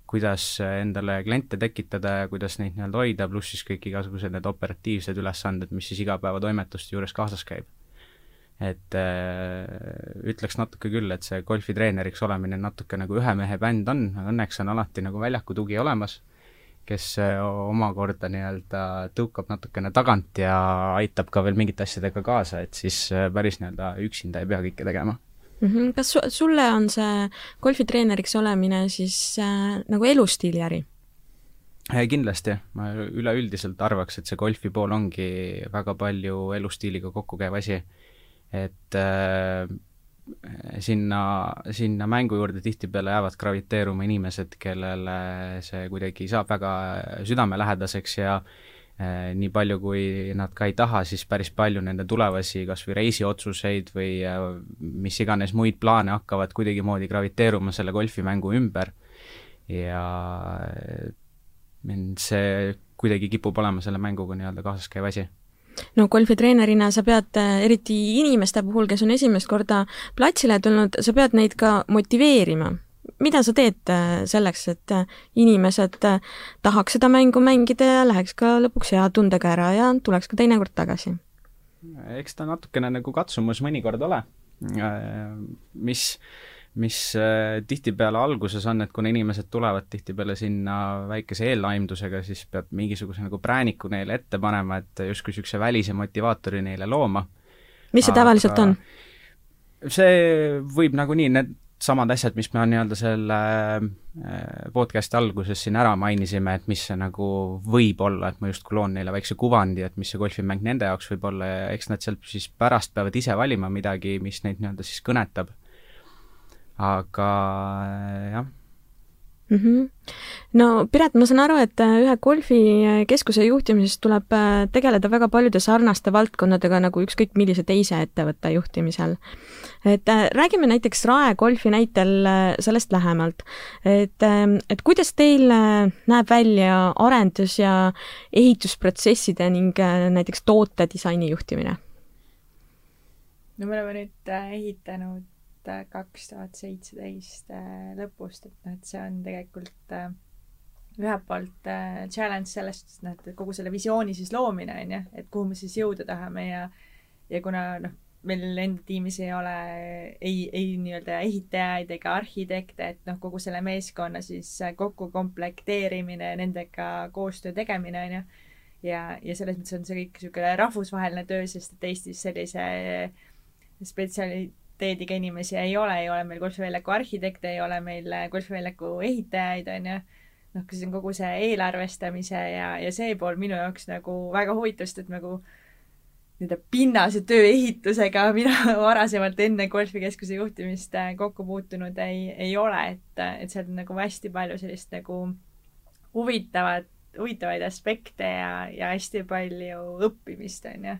kuidas endale kliente tekitada ja kuidas neid nii-öelda hoida, pluss siis kõik igasugused need operatiivsed ülesanded, mis siis igapäevatoimetuste juures kaasas käib. et äh, ütleks natuke küll, et see golfitreeneriks olemine natuke nagu ühe mehe bänd on, aga õnneks on alati nagu väljaku tugi olemas, kes äh, omakorda nii-öelda tõukab natukene tagant ja aitab ka veel mingite asjadega kaasa, et siis äh, päris nii-öelda üksinda ei pea kõike tegema
mm. -hmm. kas su sulle on see golfitreeneriks olemine siis äh, nagu elustiili äri?
Äh, kindlasti, ma üleüldiselt arvaks, et see golfi pool ongi väga palju elustiiliga kokku käiv asi. et äh, sinna, sinna mängu juurde tihtipeale jäävad graviteeruma inimesed, kellele see kuidagi saab väga südamelähedaseks ja eh, nii palju, kui nad ka ei taha, siis päris palju nende tulevasi kas või reisiotsuseid või eh, mis iganes muid plaane hakkavad kuidagimoodi graviteeruma selle golfimängu ümber ja eh, see kuidagi kipub olema selle mänguga nii-öelda kaasas käiv asi
no golfitreenerina sa pead, äh, eriti inimeste puhul, kes on esimest korda platsile tulnud, sa pead neid ka motiveerima. Mida sa teed äh, selleks, et äh, inimesed tahaks seda mängu mängida ja läheks ka lõpuks hea tundega ära ja tuleks ka teinekord tagasi?
eks ta natukene nagu katsumus mõnikord ole, mis mis äh, tihtipeale alguses on, et kuna inimesed tulevad tihtipeale sinna väikese eelaimdusega, siis peab mingisuguse nagu prääniku neile ette panema, et justkui niisuguse välise motivaatori neile looma.
mis see Aga tavaliselt on?
see võib nagunii, need samad asjad, mis me nii-öelda selle äh, podcast'i alguses siin ära mainisime, et mis see nagu võib olla, et ma justkui loon neile väikse kuvandi, et mis see golfimäng nende jaoks võib olla ja eks nad sealt siis pärast peavad ise valima midagi, mis neid nii-öelda siis kõnetab aga jah
mm. -hmm. No Piret, ma saan aru, et äh, ühe golfikeskuse juhtimises tuleb äh, tegeleda väga paljude sarnaste valdkondadega nagu ükskõik millise teise ettevõtte juhtimisel. et äh, räägime näiteks Rae golfi näitel sellest lähemalt. et, ähm, et kuidas teil näeb välja arendus- ja ehitusprotsesside ning näiteks tootedisaini juhtimine?
no me oleme nüüd ehitanud kaks tuhat seitseteist äh, lõpust, et noh, et see on tegelikult äh, ühelt poolt äh, challenge sellest, et noh, et kogu selle visiooni siis loomine on ju, et kuhu me siis jõuda tahame ja ja kuna noh, meil enda tiimis ei ole ei, ei nii-öelda ehitajaid ega arhitekte, et noh, kogu selle meeskonna siis kokku komplekteerimine nendega koostöö tegemine on ju, ja, ja selles mõttes on see kõik niisugune rahvusvaheline töö, sest et Eestis sellise spetsiali-, kvaliteediga inimesi ei ole, ei ole meil golfiväljaku arhitekte, ei ole meil äh, golfiväljaku ehitajaid, on ju. Noh, siis on kogu see eelarvestamise ja, ja see pool minu jaoks nagu väga huvitav, sest et nagu nii-öelda pinnase töö ehitusega mina varasemalt enne golfikeskuse juhtimist äh, kokku puutunud ei, ei ole, et, et seal on nagu hästi palju sellist nagu huvitavat, huvitavaid aspekte ja, ja hästi palju õppimist, on ju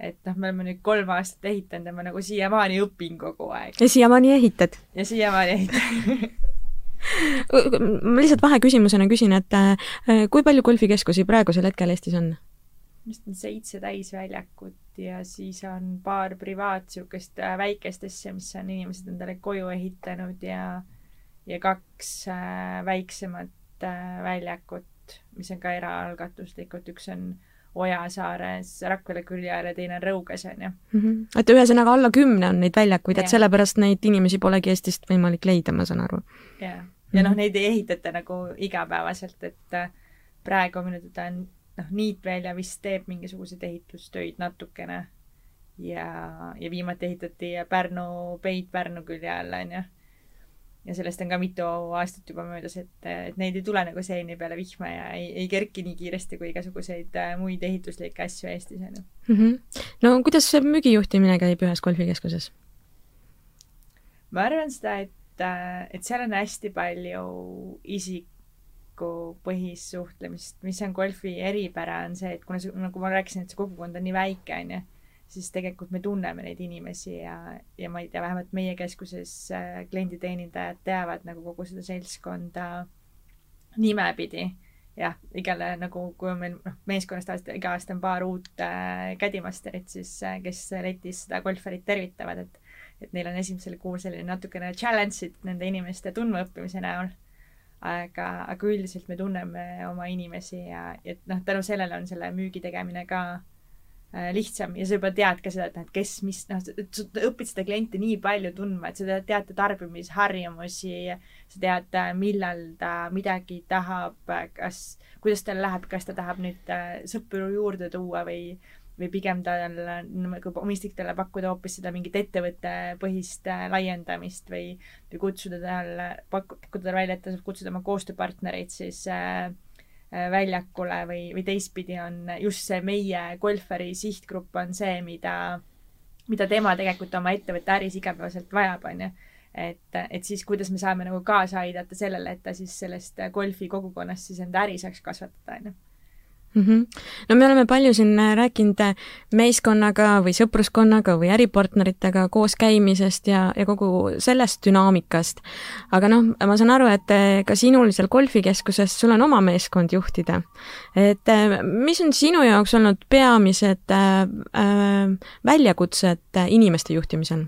et noh, me oleme nüüd kolm aastat ehitanud ja ma nagu siiamaani õpin kogu aeg.
ja siiamaani ehitad?
ja siiamaani ehitan
ma lihtsalt vaheküsimusena küsin, et äh, kui palju golfikeskusi praegusel hetkel Eestis on?
vist on seitse täisväljakut ja siis on paar privaat niisugust äh, väikest asja, mis on inimesed endale koju ehitanud ja ja kaks äh, väiksemat väljakut, mis on ka eraalgatuslikud, üks on Ojasaares, Rakvere külje ääre, teine on Rõuges, on ju
mm. -hmm. et ühesõnaga alla kümne on neid väljakuid, et sellepärast neid inimesi polegi Eestist võimalik leida, ma saan aru.
jaa, ja noh, mhm. neid ei ehitata nagu igapäevaselt, et äh, praegu minu teada on noh, Niitvälja vist teeb mingisuguseid ehitustöid natukene ja, ja viimati ehitati Pärnu Peit Pärnu külje all, on ju ja sellest on ka mitu aastat juba möödas, et, et neid ei tule nagu seeni peale vihma ja ei, ei kerki nii kiiresti kui igasuguseid äh, muid ehituslikke asju Eestis, on ju.
Mhm. no kuidas see müügijuhtimine käib ühes golfikeskuses?
ma arvan seda, et, äh, et seal on hästi palju isikupõhist suhtlemist, mis on golfi eripära, on see, et kuna see, nagu ma rääkisin, et see kogukond on nii väike, on ju siis tegelikult me tunneme neid inimesi ja, ja ma ei tea, vähemalt meie keskuses äh, klienditeenindajad teavad nagu kogu seda seltskonda nimepidi. jah, igale nagu, kui on meil noh, meeskonnas tavaliselt iga aasta on paar uut äh, kädimasterit, siis äh, kes letis seda golfarit tervitavad, et et neil on esimesel kuul selline natukene challenge'id nende inimeste tundmaõppimise näol aga, aga üldiselt me tunneme oma inimesi ja, et noh, tänu sellele on selle müügi tegemine ka Äh, lihtsam ja sa juba tead ka seda, et noh, et kes, mis, noh, sa õpid seda klienti nii palju tundma, et sa tead ta tarbimisharjumusi, sa tead, äh, millal ta midagi tahab, kas, kuidas tal läheb, kas ta tahab nüüd äh, sõpru juurde tuua või, või pigem tal nagu mõistlik talle pakkuda hoopis seda mingit ettevõttepõhist laiendamist või, või kutsuda talle, pakkuda talle välja, et ta saab kutsuda oma koostööpartnereid siis äh, Äh, väljakule või, või teistpidi on just see meie golfari sihtgrupp on see, mida, mida tema tegelikult oma ettevõtte äris igapäevaselt vajab, on ju. et, et siis kuidas me saame nagu kaasa aidata sellele, et ta siis sellest golfi kogukonnast siis enda äri saaks kasvatada, on ju
mm. -hmm. no me oleme palju siin äh, rääkinud äh, meeskonnaga või sõpruskonnaga või äripartneritega koos käimisest ja, ja kogu sellest dünaamikast. aga noh, ma saan aru, et äh, ka sinul seal golfikeskuses, sul on oma meeskond juhtida. et mis on sinu jaoks olnud peamised äh, väljakutsed inimeste juhtimisel?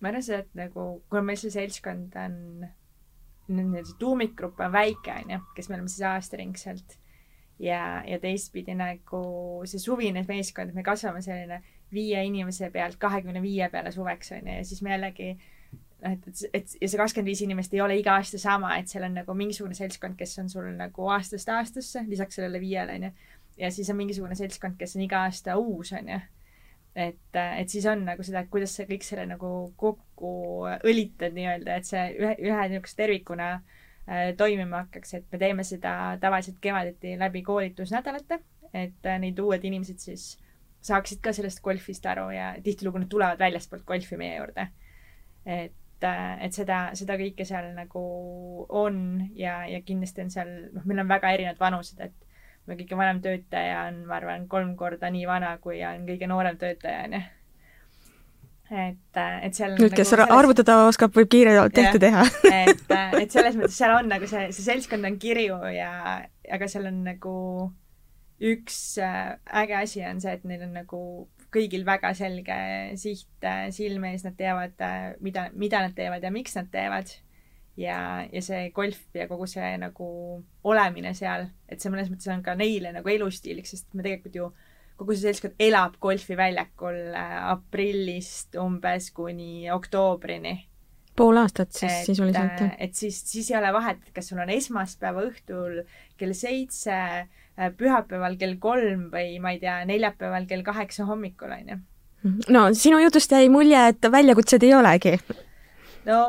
ma arvan seda, et nagu, kuna meil see seltskond on nii-öelda see tuumikgrupp on väike, on ju, kes me oleme siis aastaringselt. ja, ja teistpidi nagu see suvine meeskond, me kasvame selline viie inimese pealt kahekümne viie peale suveks, on ju, ja siis me jällegi noh, et, et, et ja see kakskümmend viis inimest ei ole iga aasta sama, et seal on nagu mingisugune seltskond, kes on sul nagu aastast aastasse, lisaks sellele viiele, on ju. ja siis on mingisugune seltskond, kes on iga aasta uus, on ju et, et siis on nagu seda, et kuidas sa kõik selle nagu kokku õlitad nii-öelda, et see ühe, ühe niisuguse tervikuna äh, toimima hakkaks, et me teeme seda tavaliselt kevadeti läbi koolitusnädalate, et äh, need uued inimesed siis saaksid ka sellest golfist aru ja tihtilugu nad tulevad väljastpoolt golfi meie juurde. et äh, et seda, seda kõike seal nagu on ja, ja kindlasti on seal, noh, meil on väga erinevad vanused, et me kõige vanem töötaja on, ma arvan, kolm korda nii vana, kui on kõige noorem töötaja, onju. et, et seal
nüüd, kes nagu selles... arvutada oskab, võib kiirelt tehte teha.
Et, et selles mõttes seal on nagu see, see seltskond on kirju ja, aga seal on nagu üks äh, äge asi on see, et neil on nagu kõigil väga selge siht äh, silme ees, nad teavad, äh, mida, mida nad teevad ja miks nad teevad ja, ja see golf ja kogu see nagu olemine seal, et see mõnes mõttes on ka neile nagu elustiiliks, sest me tegelikult ju kogu see seltskond elab golfiväljakul äh, aprillist umbes kuni oktoobrini.
pool aastat siis et, sisuliselt, jah?
Äh, et siis, siis ei ole vahet, et kas sul on esmaspäeva õhtul kell seitse, äh, pühapäeval kell kolm või ma ei tea, neljapäeval kell kaheksa hommikul, on ju.
no sinu jutust jäi mulje, et väljakutsed ei olegi.
no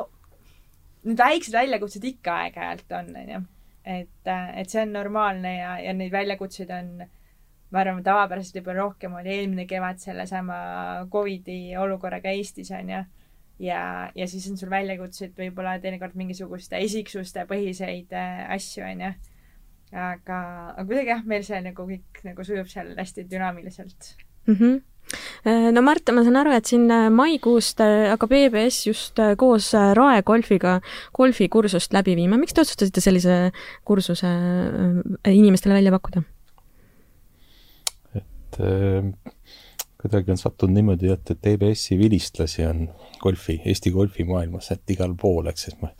need väiksed väljakutsed ikka aeg-ajalt on, onju. et, et see on normaalne ja, ja neid väljakutseid on, ma arvan, tavapäraselt võib-olla rohkem oli eelmine kevad sellesama Covidi olukorraga Eestis, onju. ja, ja siis on sul väljakutseid võib-olla teinekord mingisuguste isiksuste põhiseid äh, asju, onju. aga, aga kuidagi jah, meil see nagu kõik nagu sujub seal hästi dünaamiliselt
mm. -hmm Äh, no Mart, ma saan aru, et siin äh, maikuust äh, hakkab EBS just koos Rae golfiga golfikursust läbi viima. miks te otsustasite sellise kursuse inimestele välja pakkuda?
et äh, kuidagi on sattunud niimoodi, et, et EBS-i vilistlasi on golfi, Eesti golfimaailmas, et igal pool, eks siis ma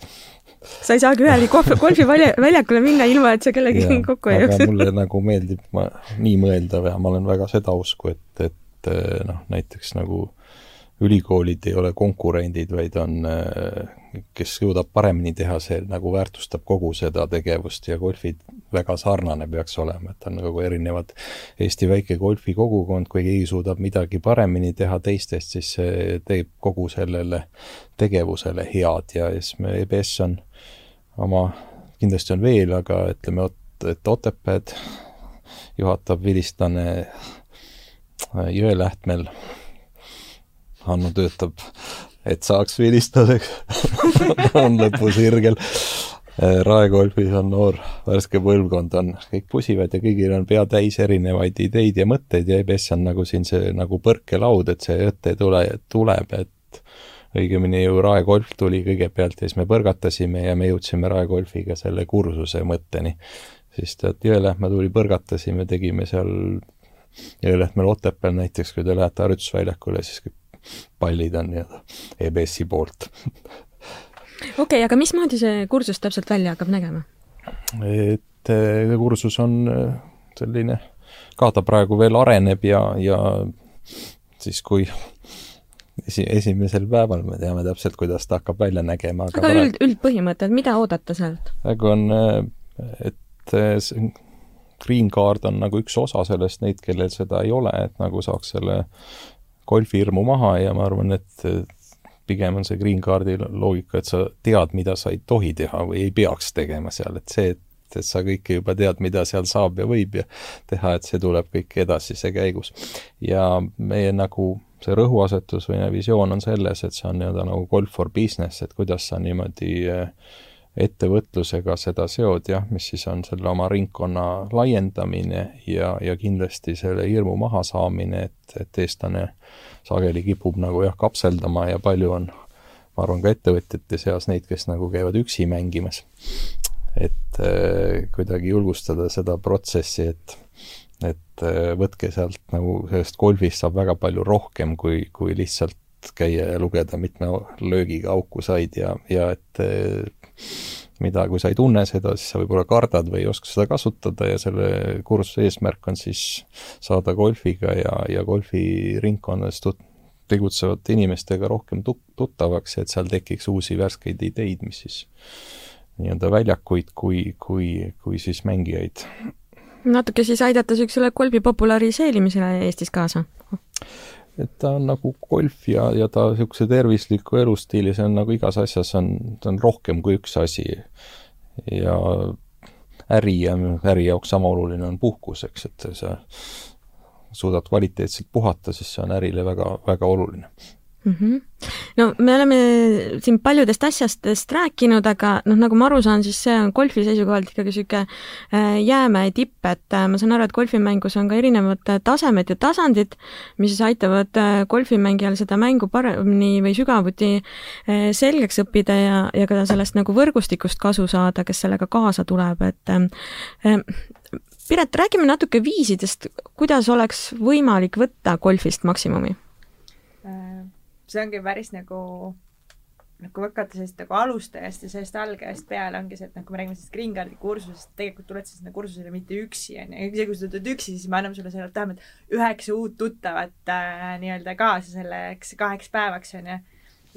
sa ei saagi ühelgi golfiväljakule minna, ilma et sa kellegagi kokku ei
jookseks. mulle nagu meeldib ma nii mõelda ja ma olen väga seda usku, et, et et eh, noh, näiteks nagu ülikoolid ei ole konkurendid, vaid on, eh, kes suudab paremini teha, see nagu väärtustab kogu seda tegevust ja golfid väga sarnane peaks olema, et on nagu erinevad Eesti väike golfikogukond, kui keegi suudab midagi paremini teha teistest, siis see teeb kogu sellele tegevusele head ja siis me, EBS on oma, kindlasti on veel, aga ütleme, et Otepääd juhatab vilistlane Jõelähtmel. Hanno töötab, et saaks vilistada on lõpusirgel. raekolfis on noor värske põlvkond, on, kõik pusivad ja kõigil on pea täis erinevaid ideid ja mõtteid ja EBS on nagu siin see nagu põrkelaud, et see mõte tule, tuleb, et õigemini ju raekolf tuli kõigepealt ja siis me põrgatasime ja me jõudsime raekolfiga selle kursuse mõtteni. siis tead, Jõelähme tuli, põrgatasime, tegime seal ja Lehtmel Otepääl näiteks, kui te lähete harjutusväljakule, siis pallid on nii-öelda EBS-i poolt
okei okay,, aga mismoodi see kursus täpselt välja hakkab nägema?
et eh, kursus on eh, selline, ka ta praegu veel areneb ja, ja siis kui esi, esimesel päeval me teame täpselt, kuidas ta hakkab välja nägema.
aga, aga üld, üldpõhimõtted, mida oodata sealt?
praegu on, eh, et green card on nagu üks osa sellest, neid, kellel seda ei ole, et nagu saaks selle golfihirmu maha ja ma arvan, et pigem on see green card'i loogika, et sa tead, mida sa ei tohi teha või ei peaks tegema seal, et see, et et sa kõike juba tead, mida seal saab ja võib ja teha, et see tuleb kõik edasise käigus. ja meie nagu see rõhuasetus või visioon on selles, et see on nii-öelda nagu golf for business, et kuidas sa niimoodi äh, ettevõtlusega seda seod, jah, mis siis on selle oma ringkonna laiendamine ja, ja kindlasti selle hirmu mahasaamine, et, et eestlane sageli kipub nagu jah, kapseldama ja palju on, ma arvan, ka ettevõtjate seas neid, kes nagu käivad üksi mängimas. et äh, kuidagi julgustada seda protsessi, et et äh, võtke sealt nagu sellest golfist saab väga palju rohkem, kui, kui lihtsalt käia ja lugeda, mitme löögiga auku said ja, ja et äh, mida, kui sa ei tunne seda, siis sa võib-olla kardad või ei oska seda kasutada ja selle kursuse eesmärk on siis saada golfiga ja, ja golfiringkonnas tut-, tegutsevate inimestega rohkem tut-, tuttavaks et seal tekiks uusi värskeid ideid, mis siis nii-öelda väljakuid kui, kui, kui siis mängijaid.
natuke siis aidata niisugusele golfi populariseerimisele Eestis kaasa?
Et ta on nagu golf ja, ja ta niisuguse tervisliku elustiili, see on nagu igas asjas on, ta on rohkem kui üks asi. ja äri ja äri jaoks sama oluline on puhkus, eks, et sa suudad kvaliteetselt puhata, siis see on ärile väga, väga oluline
mm. -hmm. no me oleme siin paljudest asjadest rääkinud, aga noh, nagu ma aru saan, siis see on golfi seisukohalt ikkagi niisugune äh, jäämäe tipp, et äh, ma saan aru, et golfimängus on ka erinevad tasemed ja tasandid, mis siis aitavad äh, golfimängijal seda mängu paremini või sügavuti selgeks õppida ja, ja ka sellest nagu võrgustikust kasu saada, kes sellega kaasa tuleb, et Piret, räägime natuke viisidest, kuidas oleks võimalik võtta golfist maksimumi
see ongi päris nagu kui hakata sellest nagu alustajast ja sellest algajast peale, ongi see, et noh, kui me räägime sellest Green Cardi kursusest, tegelikult tuled sa sinna kursusele mitte üksi, onju. ja isegi kui sa tuled üksi, siis me anname sulle selle, vähemalt üheksa uut tuttavat äh, nii-öelda kaasa selleks kaheks päevaks, onju.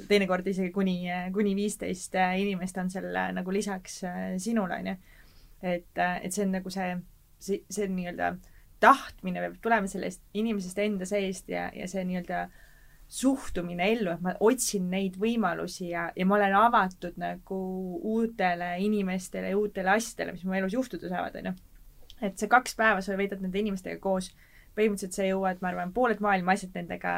teinekord isegi kuni, kuni viisteist äh, inimest on seal nagu lisaks äh, sinule, onju. et, äh, et see on nagu see, see, see nii-öelda tahtmine peab tulema sellest inimesest enda seest ja, ja see nii-öelda äh, suhtumine ellu, et ma otsin neid võimalusi ja, ja ma olen avatud nagu uutele inimestele ja uutele asjadele, mis mu elus juhtuda saavad, onju. et see kaks päeva sa veedad nende inimestega koos, põhimõtteliselt sa jõuad, ma arvan, pooled maailma asjad nendega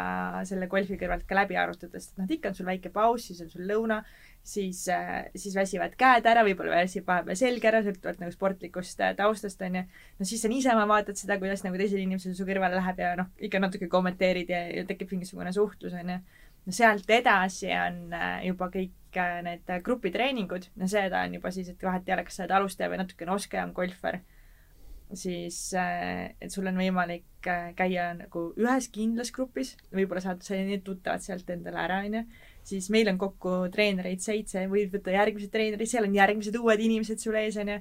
selle golfi kõrvalt ka läbi arutada, sest noh, ikka on sul väike paus, siis on sul lõuna, siis, äh, siis väsivad käed ära, võib-olla väsib vahepeal selg ära, sõltuvalt nagu sportlikust äh, taustast, onju. no siis sa niisama vaatad seda, kuidas nagu teisel inimesel su kõrvale läheb ja noh, ikka natuke kommenteerid ja, ja tekib mingisugune suhtlus, onju. no sealt edasi on äh, juba kõik need grupitreeningud, no seda on juba siis, et vahet ei ole, kas sa oled alustaja või natukene oskajam golfar siis et sul on võimalik käia nagu ühes kindlas grupis, võib-olla saad sa need tuttavad sealt endale ära, onju siis meil on kokku treenereid seitse, võid võtta järgmised treenerid, seal on järgmised uued inimesed sul ees, onju.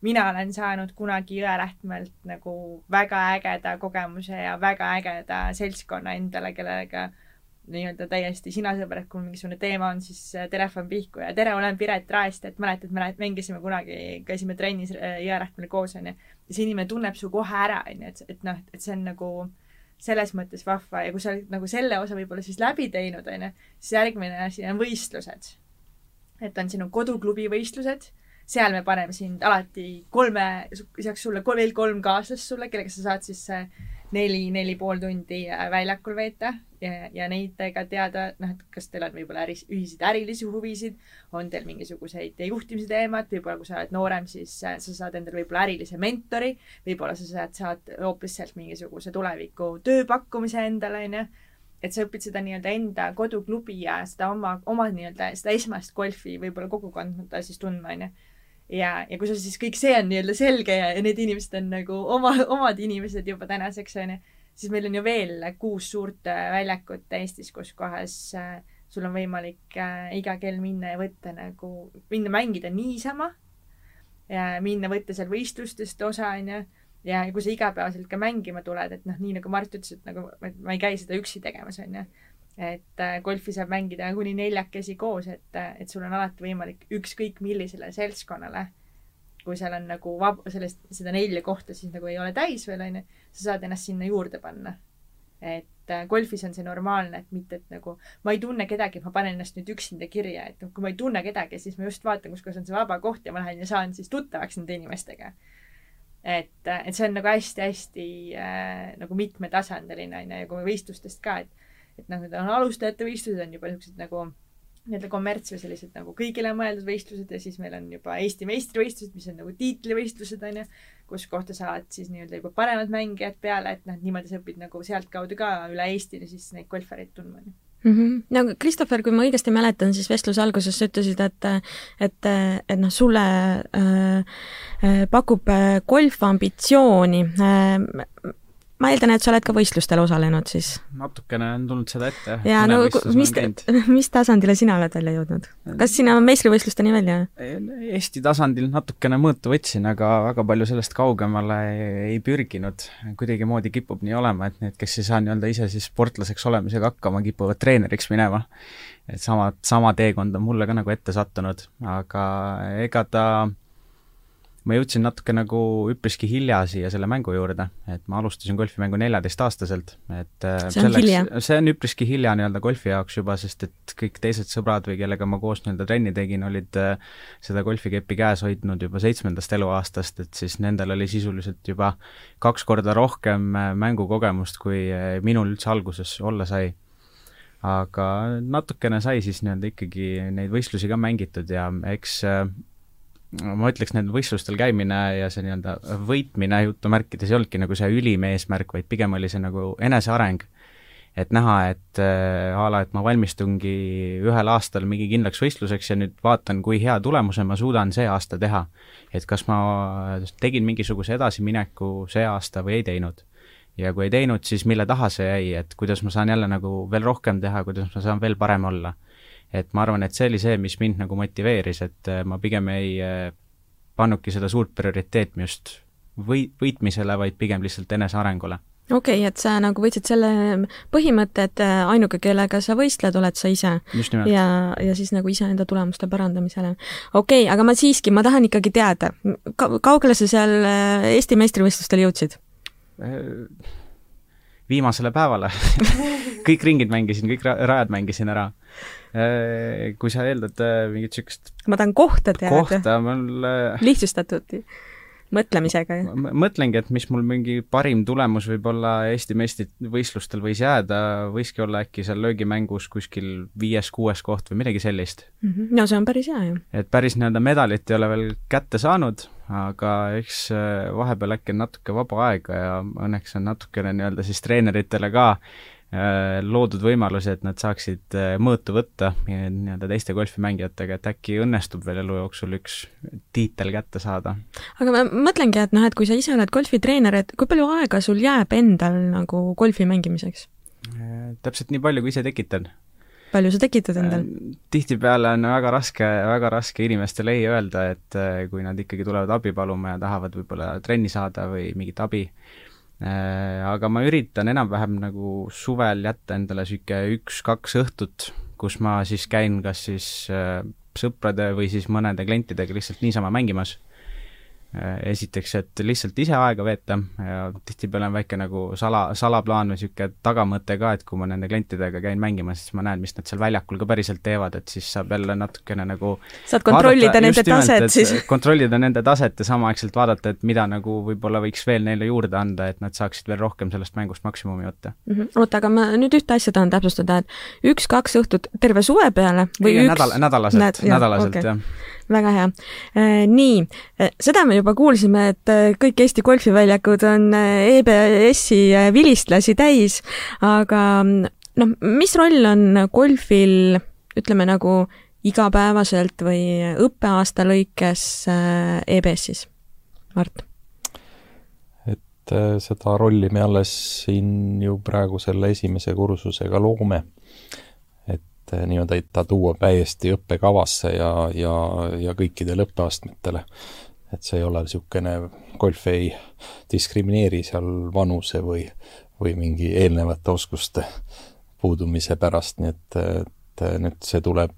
mina olen saanud kunagi Jõelähtmelt nagu väga ägeda kogemuse ja väga ägeda seltskonna endale, kellega nii-öelda täiesti sinasõbrad, kui mingisugune teema on, siis äh, telefon pihku ja tere, olen Piret Raest, et mäletad, me mängisime kunagi, käisime trennis äh, Jõelähtmel koos, onju. ja see inimene tunneb su kohe ära, onju, et, et noh, et see on nagu selles mõttes vahva ja kui sa oled nagu selle osa võib-olla siis läbi teinud, onju, siis järgmine asi on võistlused. et on sinu koduklubi võistlused, seal me paneme sind alati kolme, lisaks sulle veel kolm kaaslast sulle, kellega sa saad siis neli, neli pool tundi äh, väljakul veeta ja, ja nendega teada, noh, et kas teil on võib-olla äris, ühiseid ärilisi huvisid, on teil mingisuguseid juhtimise teemad, võib-olla kui sa oled noorem, siis äh, sa saad endale võib-olla ärilise mentori, võib-olla sa saad, saad hoopis sealt mingisuguse tuleviku tööpakkumise endale, onju. et sa õpid seda nii-öelda enda koduklubi ja seda oma, oma nii-öelda seda esmast golfi võib-olla kogukonda siis tundma, onju ja, ja kui sul siis kõik see on nii-öelda selge ja, ja need inimesed on nagu oma, omad inimesed juba tänaseks, onju, siis meil on ju veel kuus suurt äh, väljakut Eestis, kus kohas äh, sul on võimalik äh, iga kell minna ja võtta nagu, minna mängida niisama ja minna võtta seal võistlustest osa, onju. ja kui sa igapäevaselt ka mängima tuled, et noh, nii nagu Mart ütles, et nagu ma ei käi seda üksi tegemas, onju et äh, golfi saab mängida kuni neljakesi koos, et, äh, et sul on alati võimalik ükskõik millisele seltskonnale, kui seal on nagu vab-, sellest, seda nelja kohta siis nagu ei ole täis veel, onju, sa saad ennast sinna juurde panna. et äh, golfis on see normaalne, et mitte, et nagu ma ei tunne kedagi, ma panen ennast nüüd üksinda kirja, et noh, kui ma ei tunne kedagi, siis ma just vaatan, kus kohas on see vaba koht ja ma lähen ja saan siis tuttavaks nende inimestega. et, äh, et see on nagu hästi-hästi äh, nagu mitmetasandiline, on ju, ja kui võistlustest ka, et et noh, need on alustajate võistlused, on juba niisugused nagu nii-öelda kommerts või sellised nagu kõigile mõeldud võistlused ja siis meil on juba Eesti meistrivõistlused, mis on nagu tiitlivõistlused, on ju, kus kohta saavad siis nii-öelda juba paremad mängijad peale, et noh, niimoodi sa õpid nagu sealtkaudu ka üle Eesti siis neid golfareid tundma, on ju
mm. -hmm. no Christopher, kui ma õigesti mäletan, siis vestluse alguses sa ütlesid, et et, et noh, sulle äh, äh pakub äh, golf ambitsiooni äh, ma eeldan, et sa oled ka võistlustel osalenud siis?
natukene on tulnud seda ette,
jaa, no mis, mis tasandile sina oled välja jõudnud? kas sinna meistrivõistlusteni välja?
Eesti tasandil natukene mõõtu võtsin, aga väga palju sellest kaugemale ei pürginud. kuidagimoodi kipub nii olema, et need, kes ei saa nii-öelda ise siis sportlaseks olemisega hakkama, kipuvad treeneriks minema. et sama, sama teekond on mulle ka nagu ette sattunud, aga ega ta ma jõudsin natuke nagu üpriski hilja siia selle mängu juurde, et ma alustasin golfimängu neljateistaastaselt, et
äh, see on selleks, hilja?
see on üpriski hilja nii-öelda golfi jaoks juba, sest et kõik teised sõbrad või kellega ma koos nii-öelda trenni tegin, olid äh, seda golfikeppi käes hoidnud juba seitsmendast eluaastast, et siis nendel oli sisuliselt juba kaks korda rohkem äh, mängukogemust, kui minul üldse alguses olla sai aga natukene sai siis nii-öelda ikkagi neid võistlusi ka mängitud ja eks ma ütleks, nendel võistlustel käimine ja see nii-öelda võitmine jutumärkides ei olnudki nagu see ülim eesmärk, vaid pigem oli see nagu eneseareng. et näha, et äh, a la, et ma valmistungi ühel aastal mingi kindlaks võistluseks ja nüüd vaatan, kui hea tulemuse ma suudan see aasta teha. et kas ma tegin mingisuguse edasimineku see aasta või ei teinud. ja kui ei teinud, siis mille taha see jäi, et kuidas ma saan jälle nagu veel rohkem teha, kuidas ma saan veel parem olla et ma arvan, et see oli see, mis mind nagu motiveeris, et äh, ma pigem ei äh, pannudki seda suurt prioriteetmi just või-, võitmisele, vaid pigem lihtsalt enesearengule
okei okay,, et sa nagu võtsid selle põhimõtte, et äh, ainuke, kellega sa võistled, oled sa ise. ja, ja siis nagu iseenda tulemuste parandamisele. okei okay,, aga ma siiski, ma tahan ikkagi teada ka,, kaugele sa seal Eesti meistrivõistlustel jõudsid?
viimasele päevale kõik ringid mängisin, kõik rajad mängisin ära kui sa eeldad äh, mingit niisugust
ma tahan kohta teada.
kohta mul äh,
lihtsustatud mõtlemisega ju.
mõtlengi, et mis mul mingi parim tulemus võib olla Eesti meistrivõistlustel võis jääda, võiski olla äkki seal löögimängus kuskil viies-kuues koht või midagi sellist
mm. -hmm. no see on päris hea ju.
et päris nii-öelda medalit ei ole veel kätte saanud, aga eks vahepeal äkki on natuke vaba aega ja õnneks on natukene nii-öelda siis treeneritele ka Äh, loodud võimalusi, et nad saaksid äh, mõõtu võtta nii-öelda teiste golfimängijatega, et äkki õnnestub veel elu jooksul üks tiitel kätte saada.
aga ma mõtlengi, et noh, et kui sa ise oled golfitreener, et kui palju aega sul jääb endal nagu golfi mängimiseks?
Äh, täpselt nii palju, kui ise tekitan
palju sa tekitad endal?
tihtipeale on väga raske, väga raske inimestele ei öelda, et kui nad ikkagi tulevad abi paluma ja tahavad võib-olla trenni saada või mingit abi, Äh, aga ma üritan enam-vähem nagu suvel jätta endale niisugune üks-kaks õhtut, kus ma siis käin kas siis äh, sõprade või siis mõnede klientidega lihtsalt niisama mängimas. Äh, esiteks, et lihtsalt ise aega veeta ja tihtipeale on väike nagu sala, salaplaan või niisugune tagamõte ka, et kui ma nende klientidega käin mängimas, siis ma näen, mis nad seal väljakul ka päriselt teevad, et siis saab jälle natukene nagu
saad kontrollida nende taset siis?
kontrollida nende taset ja samaaegselt vaadata, et mida nagu võib-olla võiks veel neile juurde anda, et nad saaksid veel rohkem sellest mängust maksimumi võtta
mm. -hmm. oota, aga ma nüüd ühte asja tahan täpsustada, et üks-kaks õhtut terve suve peale või
ei, üks nädal, nädalaselt Näd,, nädalaselt okay. jah
väga hea. Äh, nii, äh, seda me juba kuulsime, et äh, kõik Eesti golfiväljakud on EBS-i vilistlasi täis, aga noh, mis roll on golfil ütleme nagu igapäevaselt või õppeaasta lõikes EBS-is, Mart?
et seda rolli me alles siin ju praegu selle esimese kursusega loome et nii-öelda ta tuua täiesti õppekavasse ja, ja, ja kõikidele õppeastmetele. et see ei ole niisugune, golf ei diskrimineeri seal vanuse või, või mingi eelnevate oskuste puudumise pärast, nii et, et nüüd see tuleb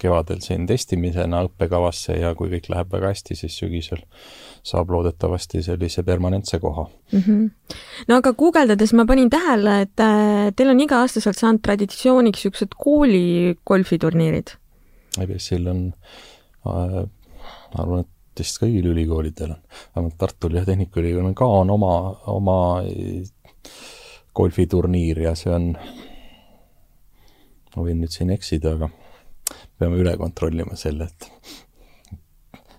kevadel siin testimisena õppekavasse ja kui kõik läheb väga hästi, siis sügisel saab loodetavasti sellise permanentse koha
mm. -hmm. no aga guugeldades ma panin tähele, et äh, teil on iga-aastaselt saanud traditsiooniks niisugused kooli golfiturniirid.
EBS-il on äh,, ma arvan, et vist kõigil ülikoolidel on, vähemalt Tartul ja Tehnikaülikoolil on ka on oma, oma golfiturniir ja see on, ma võin nüüd siin eksida, aga peame üle kontrollima selle, et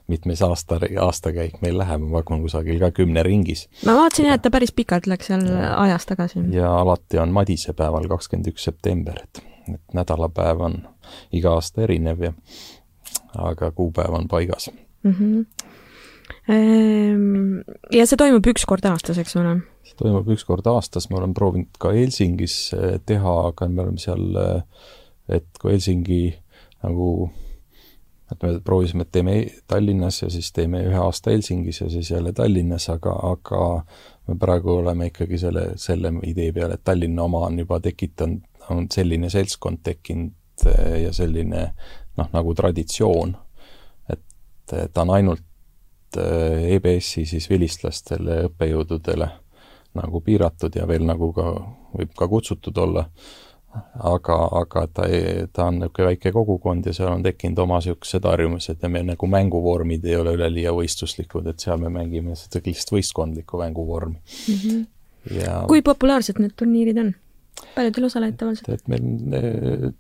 mitmes aasta, aastakäik meil läheb, ma pakun kusagil ka kümne ringis.
ma vaatasin jah, et ta päris pikalt läks seal ja, ajas tagasi.
ja alati on madisepäeval, kakskümmend üks september, et, et nädalapäev on iga aasta erinev ja aga kuupäev on paigas mm. -hmm.
Ja see toimub üks kord aastas, eks ole?
see toimub üks kord aastas, me oleme proovinud ka Helsingis eh, teha, aga me oleme seal, eh, et kui Helsingi nagu et me proovisime, et teeme Tallinnas ja siis teeme ühe aasta Helsingis ja siis jälle Tallinnas, aga, aga me praegu oleme ikkagi selle, selle idee peal, et Tallinna oma on juba tekitanud, on selline seltskond tekkinud eh, ja selline noh, nagu traditsioon, et ta on ainult EBS-i siis vilistlastele, õppejõududele nagu piiratud ja veel nagu ka, võib ka kutsutud olla, aga, aga ta, ta on niisugune väike kogukond ja seal on tekkinud oma niisugused harjumused ja meil nagu mänguvormid ei ole üleliia võistluslikud, et seal me mängime seda lihtsalt võistkondlikku mänguvormi mm.
-hmm. ja kui populaarsed need turniirid on? palju teil osalejaid tavaliselt?
et meil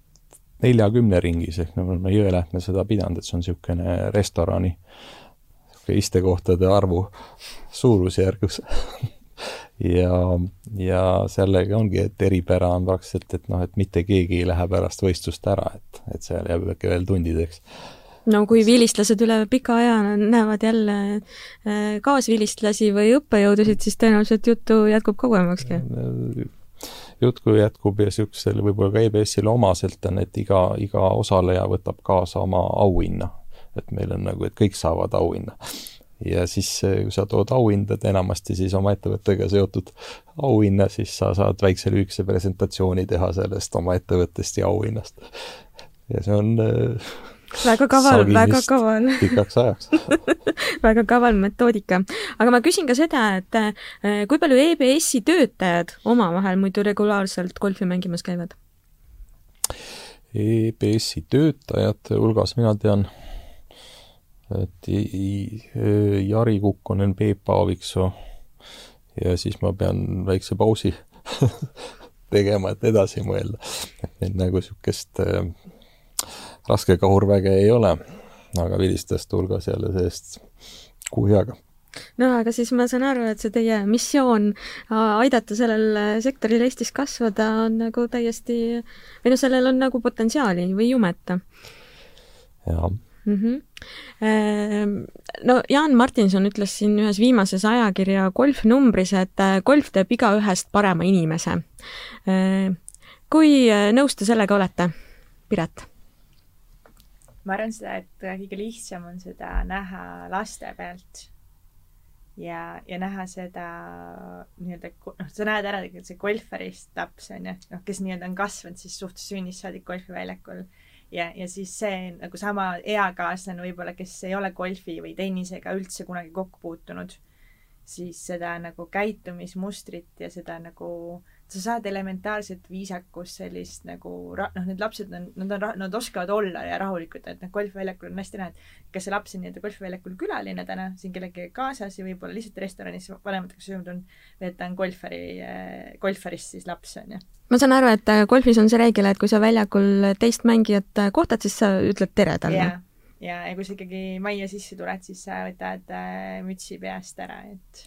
neljakümne ringis, ehk me oleme Jõelähtme seda pidanud, et see on niisugune restorani niisugune istekohtade arvu suurusjärgus ja, ja sellega ongi, et eripära on praktiliselt, et noh, et mitte keegi ei lähe pärast võistlust ära, et, et seal jääb äkki veel tundideks
no kui vilistlased üle pika aja näevad jälle äh, kaasvilistlasi või õppejõudusid, siis tõenäoliselt juttu jätkub kauemakski
jutt kui jätkub ja niisugusel võib-olla ka EBS-ile omaselt on, et iga, iga osaleja võtab kaasa oma auhinna. et meil on nagu, et kõik saavad auhinna. Ja siis, kui sa tood auhindad enamasti siis oma ettevõttega seotud auhinna, siis sa saad väikse lühikese presentatsiooni teha sellest oma ettevõttest ja auhinnast. ja see on
väga kaval, väga kaval.
pikaks ajaks
väga kaval metoodika. aga ma küsin ka seda, et eh, kui palju EBS-i töötajad omavahel muidu regulaarselt golfi mängimas käivad?
EBS-i töötajate hulgas mina tean, et Jari Kukkonen, Peep Aaviksoo ja siis ma pean väikse pausi tegema, et edasi mõelda. et neid nagu niisugust äh, raskekahurväge ei ole, aga vilistajate hulgas jälle sellist kuhjaga
no aga siis ma saan aru, et see teie missioon aidata sellel sektoril Eestis kasvada on nagu täiesti, või noh, sellel on nagu potentsiaali või jumeta.
jaa mm. -hmm.
No Jaan Martinson ütles siin ühes viimases ajakirja Golf numbris, et äh, golf teeb igaühest parema inimese. Äh, kui nõus te sellega olete, Piret?
ma arvan seda, et kõige lihtsam on seda näha laste pealt. ja, ja näha seda nii-öelda, noh, sa näed ära tegelikult see golfarist laps on ju, noh, kes nii-öelda on kasvanud siis suht sünnist saadik golfiväljakul ja, ja siis see nagu sama eakaaslane võib-olla, kes ei ole golfi või tennisega üldse kunagi kokku puutunud, siis seda nagu käitumismustrit ja seda nagu äh, sa saad elementaarset viisakust, sellist nagu noh, need lapsed on, nad on, nad oskavad olla ja rahulikud, et noh, golfiväljakul on hästi näha, et kas see laps on nii-öelda golfiväljakul külaline täna siin kellegagi kaasas ja võib-olla lihtsalt restoranis vanematega söönud on, või et ta on golfari, golfarist siis laps, on ju.
ma saan aru, et äh, golfis on see reegel, et kui sa väljakul teist mängijat äh, kohtad, siis sa ütled tere talle
yeah ja, ja kui sa ikkagi majja sisse tuled, siis sa võtad äh, mütsi peast ära, et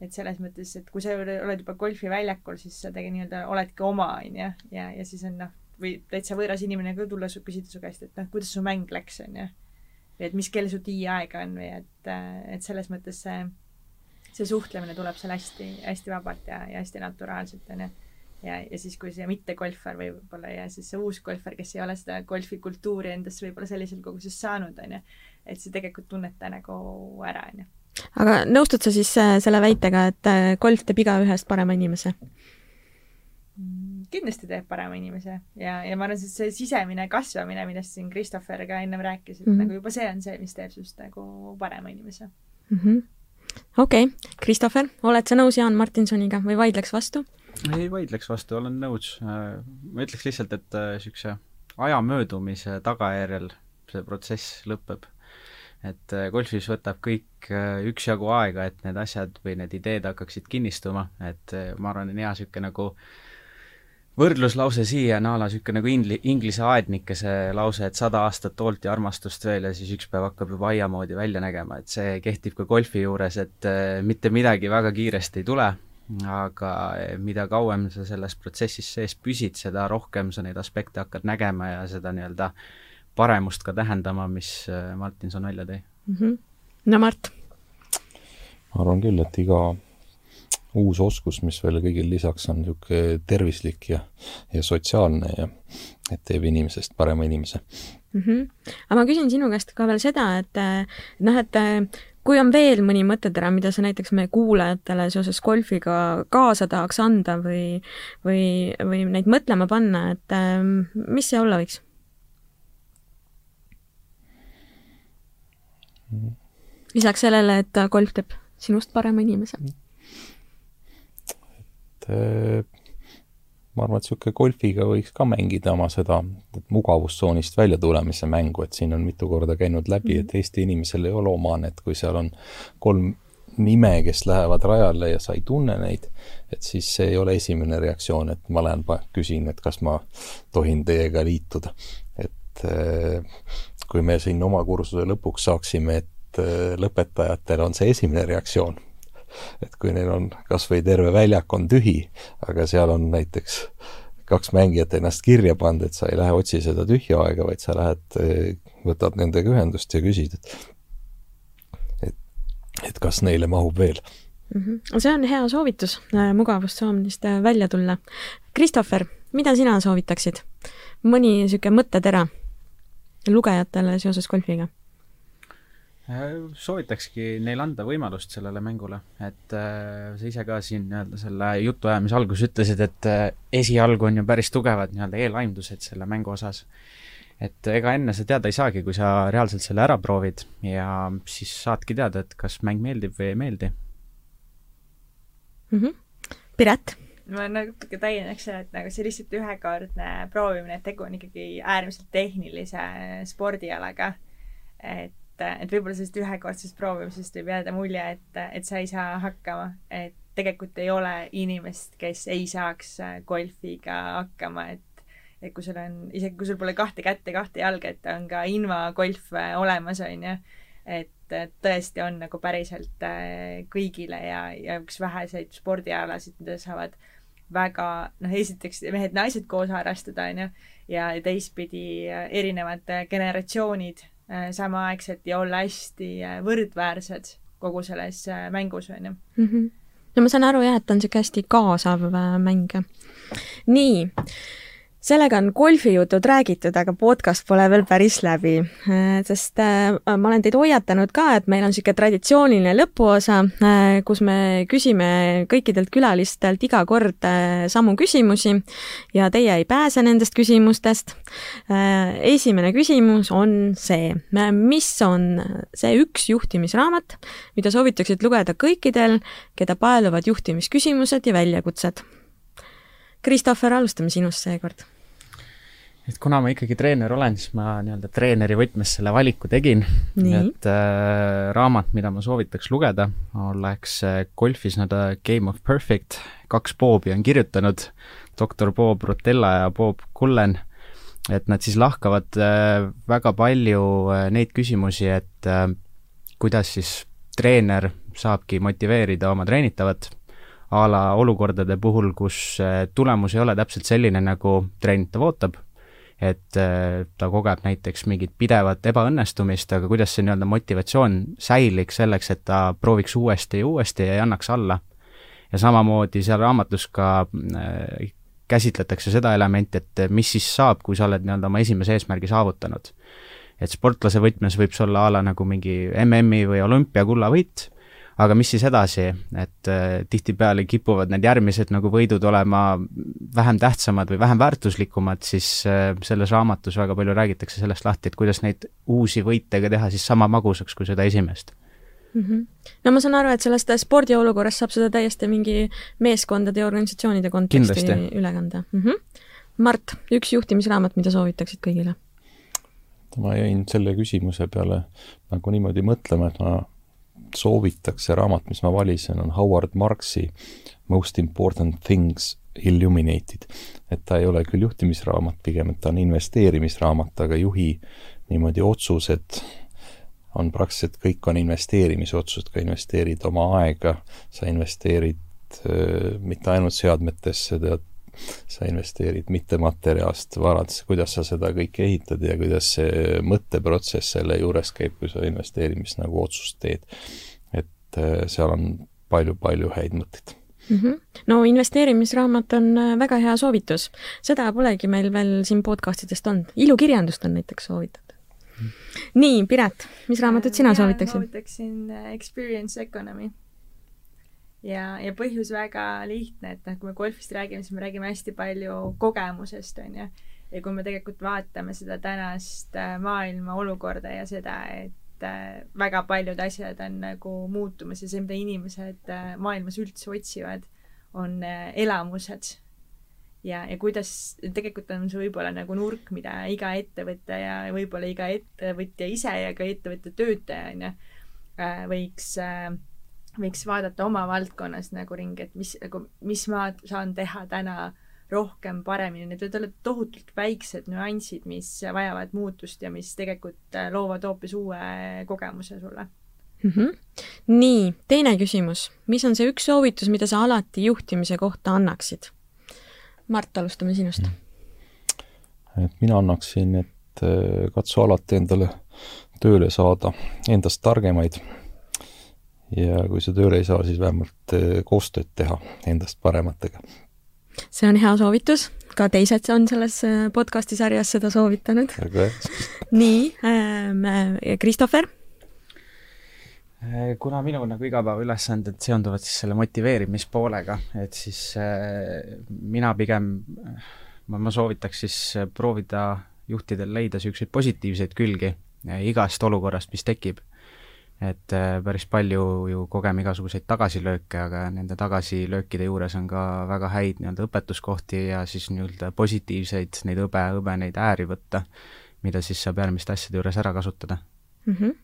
et selles mõttes, et kui sa oled juba golfiväljakul, siis sa tegelikult nii-öelda oledki oma, onju, ja, ja siis on noh, või täitsa võõras inimene ka tulla küsida su käest, et noh, kuidas su mäng läks, onju. või et mis kell su tiiaeg on või et, et selles mõttes see, see suhtlemine tuleb seal hästi, hästi vabalt ja, ja hästi naturaalselt, onju. ja, ja siis, kui see mittegolfar võib-olla ja siis see uus golfar, kes ei ole seda golfikultuuri endasse võib-olla sellisel koguses saanud, onju, et see tegelikult tunneta nagu ära, onju
aga nõustud sa siis äh, selle väitega, et äh, golf teeb igaühest parema inimese?
Kindlasti teeb parema inimese ja, ja ma arvan, et see sisemine kasvamine, millest siin Christopher ka ennem rääkis, et mm -hmm. nagu juba see on see, mis teeb sinust nagu parema inimese
mm. -hmm. okei okay., Christopher, oled sa nõus Jaan Martinsoniga või vaidleks vastu?
ei vaidleks vastu, olen nõus. ma ütleks lihtsalt, et niisuguse aja möödumise tagajärjel see protsess lõpeb et äh, golfis võtab kõik äh, üksjagu aega, et need asjad või need ideed hakkaksid kinnistuma, et äh, ma arvan, on hea niisugune nagu võrdluslause siia on a la niisugune nagu ingli-, inglise aednikese lause, et sada aastat hoolt ja armastust veel ja siis üks päev hakkab juba aia moodi välja nägema, et see kehtib ka golfi juures, et mitte midagi väga kiiresti ei tule, aga mida kauem sa selles protsessis sees püsid, seda rohkem sa neid aspekte hakkad nägema ja seda nii-öelda äh, paremust ka tähendama, mis äh, Martinson välja tõi
mm. -hmm. no Mart?
ma arvan küll, et iga uus oskus, mis veel kõigil lisaks on niisugune tervislik ja, ja sotsiaalne ja et teeb inimesest parema inimese
mm. -hmm. aga ma küsin sinu käest ka veel seda, et noh, et kui on veel mõni mõttetera, mida sa näiteks meie kuulajatele seoses golfiga kaasa tahaks anda või, või, või neid mõtlema panna, et mis see olla võiks? Lisaks sellele, et golf teeb sinust parema inimese?
et äh, ma arvan, et niisugune golfiga võiks ka mängida oma seda mugavustsoonist välja tulemise mängu, et siin on mitu korda käinud läbi, et mhm. Eesti inimesel ei ole omane, et kui seal on kolm nime, kes lähevad rajale ja sa ei tunne neid, et siis see ei ole esimene reaktsioon, et ma lähen küsin, et kas ma tohin teiega liituda. et äh, kui me siin oma kursuse lõpuks saaksime, et äh, lõpetajatel on see esimene reaktsioon, et kui neil on kas või terve väljak on tühi, aga seal on näiteks kaks mängijat ennast kirja pannud, et sa ei lähe otsi seda tühja aega, vaid sa lähed, äh, võtad nendega ühendust ja küsid, et et, et kas neile mahub veel
mm. -hmm. see on hea soovitus äh, mugavustsoonist välja tulla. Christopher, mida sina soovitaksid? mõni niisugune mõttetera lugejatele seoses golfiga?
Äh, soovitakski neil anda võimalust sellele mängule, et äh, sa ise ka siin nii-öelda selle jutuajamise alguses ütlesid, et äh, esialgu on ju päris tugevad nii-öelda eelaimdused selle mängu osas. et ega enne sa teada ei saagi, kui sa reaalselt selle ära proovid ja siis saadki teada, et kas mäng meeldib või ei meeldi
mm. -hmm. Piret
ma natuke täiendaks seda, et nagu see lihtsalt ühekordne proovimine, et tegu on ikkagi äärmiselt tehnilise spordialaga. et, et võib-olla sellest ühekordsest proovimisest võib jääda mulje, et, et sa ei saa hakkama, et tegelikult ei ole inimest, kes ei saaks golfiga hakkama, et et kui sul on, isegi kui sul pole kahte kätt ja kahte jalga, et on ka invagolf olemas, on ju, et tõesti on nagu päriselt kõigile ja, ja üks väheseid spordialasid, mida saavad väga noh, esiteks mehed-naised koos harrastada, on ju, ja teistpidi äh, erinevad äh, generatsioonid äh, samaaegselt ja olla hästi võrdväärsed kogu selles mängus, on ju
mhm. no ma saan aru jah, et ta on niisugune hästi kaasav mäng. nii sellega on golfijutud räägitud, aga podcast pole veel päris läbi, äh, sest äh, ma olen teid hoiatanud ka, et meil on niisugune traditsiooniline lõpuosa, äh, kus me küsime kõikidelt külalistelt iga kord samu küsimusi ja teie ei pääse nendest küsimustest. esimene küsimus on see, mis on see üks juhtimisraamat, mida soovitaksid lugeda kõikidel, keda paeluvad juhtimisküsimused ja väljakutsed Christopher, alustame sinust seekord.
et kuna ma ikkagi treener olen, siis ma nii-öelda treeneri võtmes selle valiku tegin. et äh, raamat, mida ma soovitaks lugeda, oleks äh, Golfis nii-öelda Game of Perfect, kaks Bobi on kirjutanud, doktor Bob Rotella ja Bob Cullen, et nad siis lahkavad äh, väga palju äh, neid küsimusi, et äh, kuidas siis treener saabki motiveerida oma treenitavat a la olukordade puhul, kus äh, tulemus ei ole täpselt selline, nagu treenitav ootab, et äh, ta kogeb näiteks mingit pidevat ebaõnnestumist, aga kuidas see nii-öelda motivatsioon säiliks selleks, et ta prooviks uuesti ja uuesti ja ei annaks alla. ja samamoodi seal raamatus ka äh, käsitletakse seda elementi, et mis siis saab, kui sa oled nii-öelda oma esimese eesmärgi saavutanud. et sportlase võtmes võib see olla a la nagu mingi MM-i või olümpiakullavõit aga mis siis edasi, et äh, tihtipeale kipuvad need järgmised nagu võidud olema vähem tähtsamad või vähem väärtuslikumad, siis äh, selles raamatus väga palju räägitakse sellest lahti, et kuidas neid uusi võite ka teha siis sama magusaks kui seda esimest
mm. -hmm. no ma saan aru, et sellest spordiolukorrast saab seda täiesti mingi meeskondade ja organisatsioonide konteksti Kindlasti. üle kanda mm. -hmm. Mart, üks juhtimisraamat, mida soovitaksid kõigile?
ma jäin selle küsimuse peale nagu niimoodi mõtlema, et ma soovitaks, see raamat, mis ma valisin, on Howard Marksi Most Important Things Illuminated. et ta ei ole küll juhtimisraamat pigem, et ta on investeerimisraamat, aga juhi niimoodi otsused on praktiliselt kõik on investeerimisotsused, ka investeerid oma aega, sa investeerid äh, mitte ainult seadmetesse, tead, sa investeerid mittemateriaalsest varadesse, kuidas sa seda kõike ehitad ja kuidas see mõtteprotsess selle juures käib, kui sa investeerimist nagu otsust teed. et äh, seal on palju-palju häid mõtteid
mm. -hmm. no investeerimisraamat on äh, väga hea soovitus. seda polegi meil veel siin podcast idest olnud. ilukirjandust on näiteks soovitatud mm. -hmm. nii, Piret, mis raamatut sina soovitaksid?
soovitaksin äh, Experience Economy ja, ja põhjus väga lihtne, et noh, kui me golfist räägime, siis me räägime hästi palju kogemusest, on ju. ja kui me tegelikult vaatame seda tänast äh, maailma olukorda ja seda, et äh, väga paljud asjad on nagu muutumas ja see, mida inimesed äh, maailmas üldse otsivad, on elamused. ja, ja kuidas, tegelikult on see võib-olla nagu nurk, mida iga ettevõte ja võib-olla iga ettevõtja ise ja ka ettevõtte töötaja, on ju, võiks äh, võiks vaadata oma valdkonnas nagu ringi, et mis nagu, mis ma saan teha täna rohkem, paremini, need võivad olla tohutult väiksed nüansid, mis vajavad muutust ja mis tegelikult äh, loovad hoopis uue kogemuse sulle
mm. -hmm. nii, teine küsimus, mis on see üks soovitus, mida sa alati juhtimise kohta annaksid? Mart, alustame sinust.
et mina annaksin, et äh, katsu alati endale tööle saada endast targemaid ja kui sa tööle ei saa, siis vähemalt eh, koostööd teha endast parematega.
see on hea soovitus, ka teised on selles eh, podcasti sarjas seda soovitanud. nii ähm,, Christopher?
kuna minu nagu igapäevaülesanded seonduvad siis selle motiveerimispoolega, et siis äh, mina pigem, ma, ma soovitaks siis proovida juhtidel leida niisuguseid positiivseid külgi igast olukorrast, mis tekib et äh, päris palju ju kogeme igasuguseid tagasilööke, aga nende tagasilöökide juures on ka väga häid nii-öelda õpetuskohti ja siis nii-öelda positiivseid neid hõbe, hõbeneid ääri võtta, mida siis saab järgmiste asjade juures ära kasutada
mm. -hmm.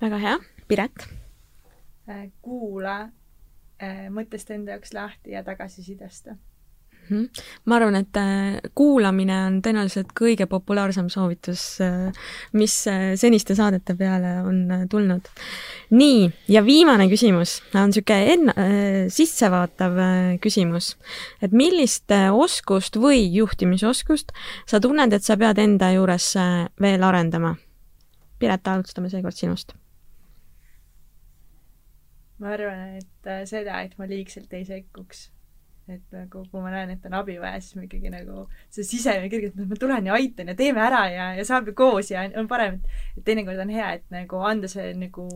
väga hea, Piret?
Äh, kuula äh, mõttest enda jaoks lahti ja tagasisidesta.
Ma arvan, et äh, kuulamine on tõenäoliselt kõige populaarsem soovitus, äh, mis äh, seniste saadete peale on tulnud. nii, ja viimane küsimus on niisugune enn-, sissevaatav küsimus. et millist oskust või juhtimisoskust sa tunned, et sa pead enda juures veel arendama? Piret, alustame seekord sinust
ma arvan, et seda, et ma liigselt ei sekkuks et nagu kui ma näen, et on abi vaja, siis ma ikkagi nagu see sisemine kirg, et noh, ma tulen ja aitan ja teeme ära ja, ja saame koos ja on parem, et et teinekord on hea, et nagu anda see nagu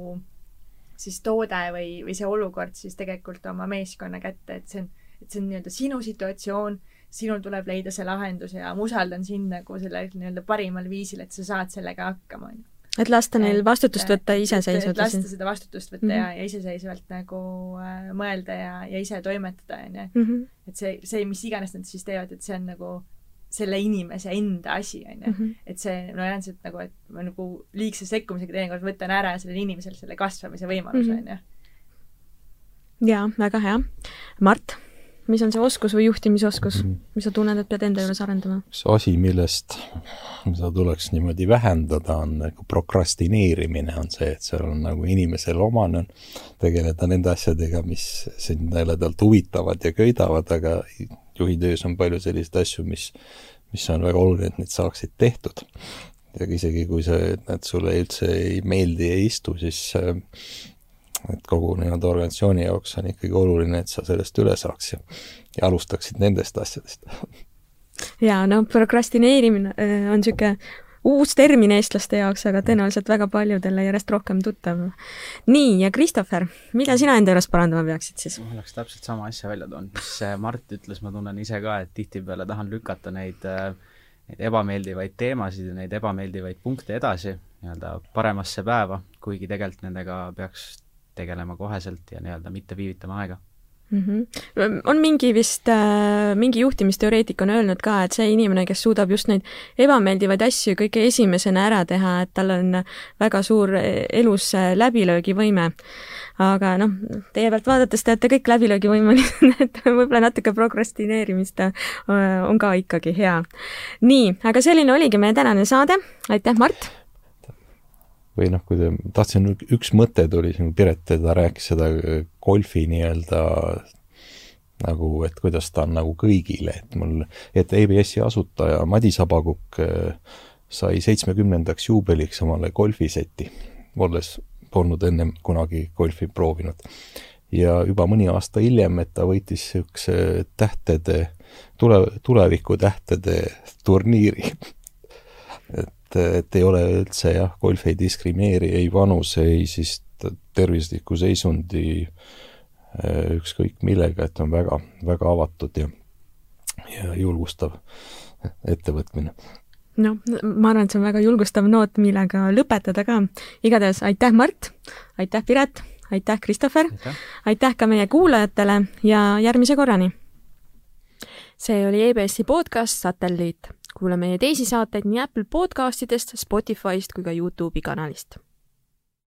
siis toode või, või see olukord siis tegelikult oma meeskonna kätte, et see on, et see on nii-öelda sinu situatsioon, sinul tuleb leida see lahendus ja ma usaldan sind nagu selle nii-öelda parimal viisil, et sa saad sellega hakkama, on ju
et lasta neil vastutust võtta iseseisvalt.
lasta seda vastutust võtta mm -hmm. ja, ja iseseisvalt nagu äh, mõelda ja, ja ise toimetada, on ju. Mhm. et see, see, mis iganes nad siis teevad, et see on nagu selle inimese enda asi, on ju. Mhm. et see, no reaalselt nagu, et ma nagu liigse sekkumisega teinekord võtan ära sellel inimesel selle kasvamise võimaluse,
mhm. on ju. jaa, väga hea. Mart mis on see oskus või juhtimisoskus, mhm. mis sa tunned, et pead enda juures arendama?
see asi, millest seda tuleks niimoodi vähendada, on nagu prokrastineerimine, on see, et seal on nagu inimesele omane on tegeleda nende asjadega, mis sind jäledalt huvitavad ja köidavad, aga juhi töös on palju selliseid asju, mis, mis on väga oluline, et need saaksid tehtud. ja isegi, kui see, need sulle üldse ei meeldi ei istu, siis et kogu nii-öelda organisatsiooni jaoks on ikkagi oluline, et sa sellest üle saaks ja, ja alustaksid nendest asjadest.
jaa, no prokrastineerimine äh, on niisugune uus termin eestlaste jaoks, aga tõenäoliselt väga paljudele järjest rohkem tuttav. nii, ja Christopher, mida sina enda juures parandama peaksid siis?
ma oleks täpselt sama asja välja toonud, mis äh, Mart ütles, ma tunnen ise ka, et tihtipeale tahan lükata neid äh, neid ebameeldivaid teemasid ja neid ebameeldivaid punkte edasi nii-öelda paremasse päeva, kuigi tegelikult nendega peaks tegelema koheselt ja nii-öelda mitte viivitama aega
mm. -hmm. on mingi vist äh,, mingi juhtimisteoreetik on öelnud ka, et see inimene, kes suudab just neid ebameeldivaid asju kõige esimesena ära teha, et tal on väga suur elus läbilöögivõime. aga noh, teie pealt vaadates te olete kõik läbilöögivõimelised, et võib-olla natuke prokrastineerimist äh, on ka ikkagi hea. nii, aga selline oligi meie tänane saade, aitäh, Mart!
Või noh, kui te, tahtsin, üks mõte tuli siin, Piret, ta rääkis seda golfi nii-öelda nagu, et kuidas ta on nagu kõigile, et mul, et EBS-i asutaja Madis Abakukk äh, sai seitsmekümnendaks juubeliks omale golfiseti, olles polnud ennem kunagi golfi proovinud. ja juba mõni aasta hiljem, et ta võitis niisuguse tähtede, tule, tulevikutähtede turniiri et et, ei ole üldse jah, golf ei diskrimineeri ei vanuse, ei siis tervisliku seisundi, äh, ükskõik millega, et on väga, väga avatud ja, ja julgustav ettevõtmine.
Noh, ma arvan, et see on väga julgustav noot, millega lõpetada ka. igatahes aitäh, Mart, aitäh, Piret, aitäh, Christopher, aitäh! Ka meie kuulajatele ja järgmise korrani! see oli EBS-i podcast Satelliit kuula meie teisi saateid nii Apple podcastidest, Spotify'st kui ka Youtube'i kanalist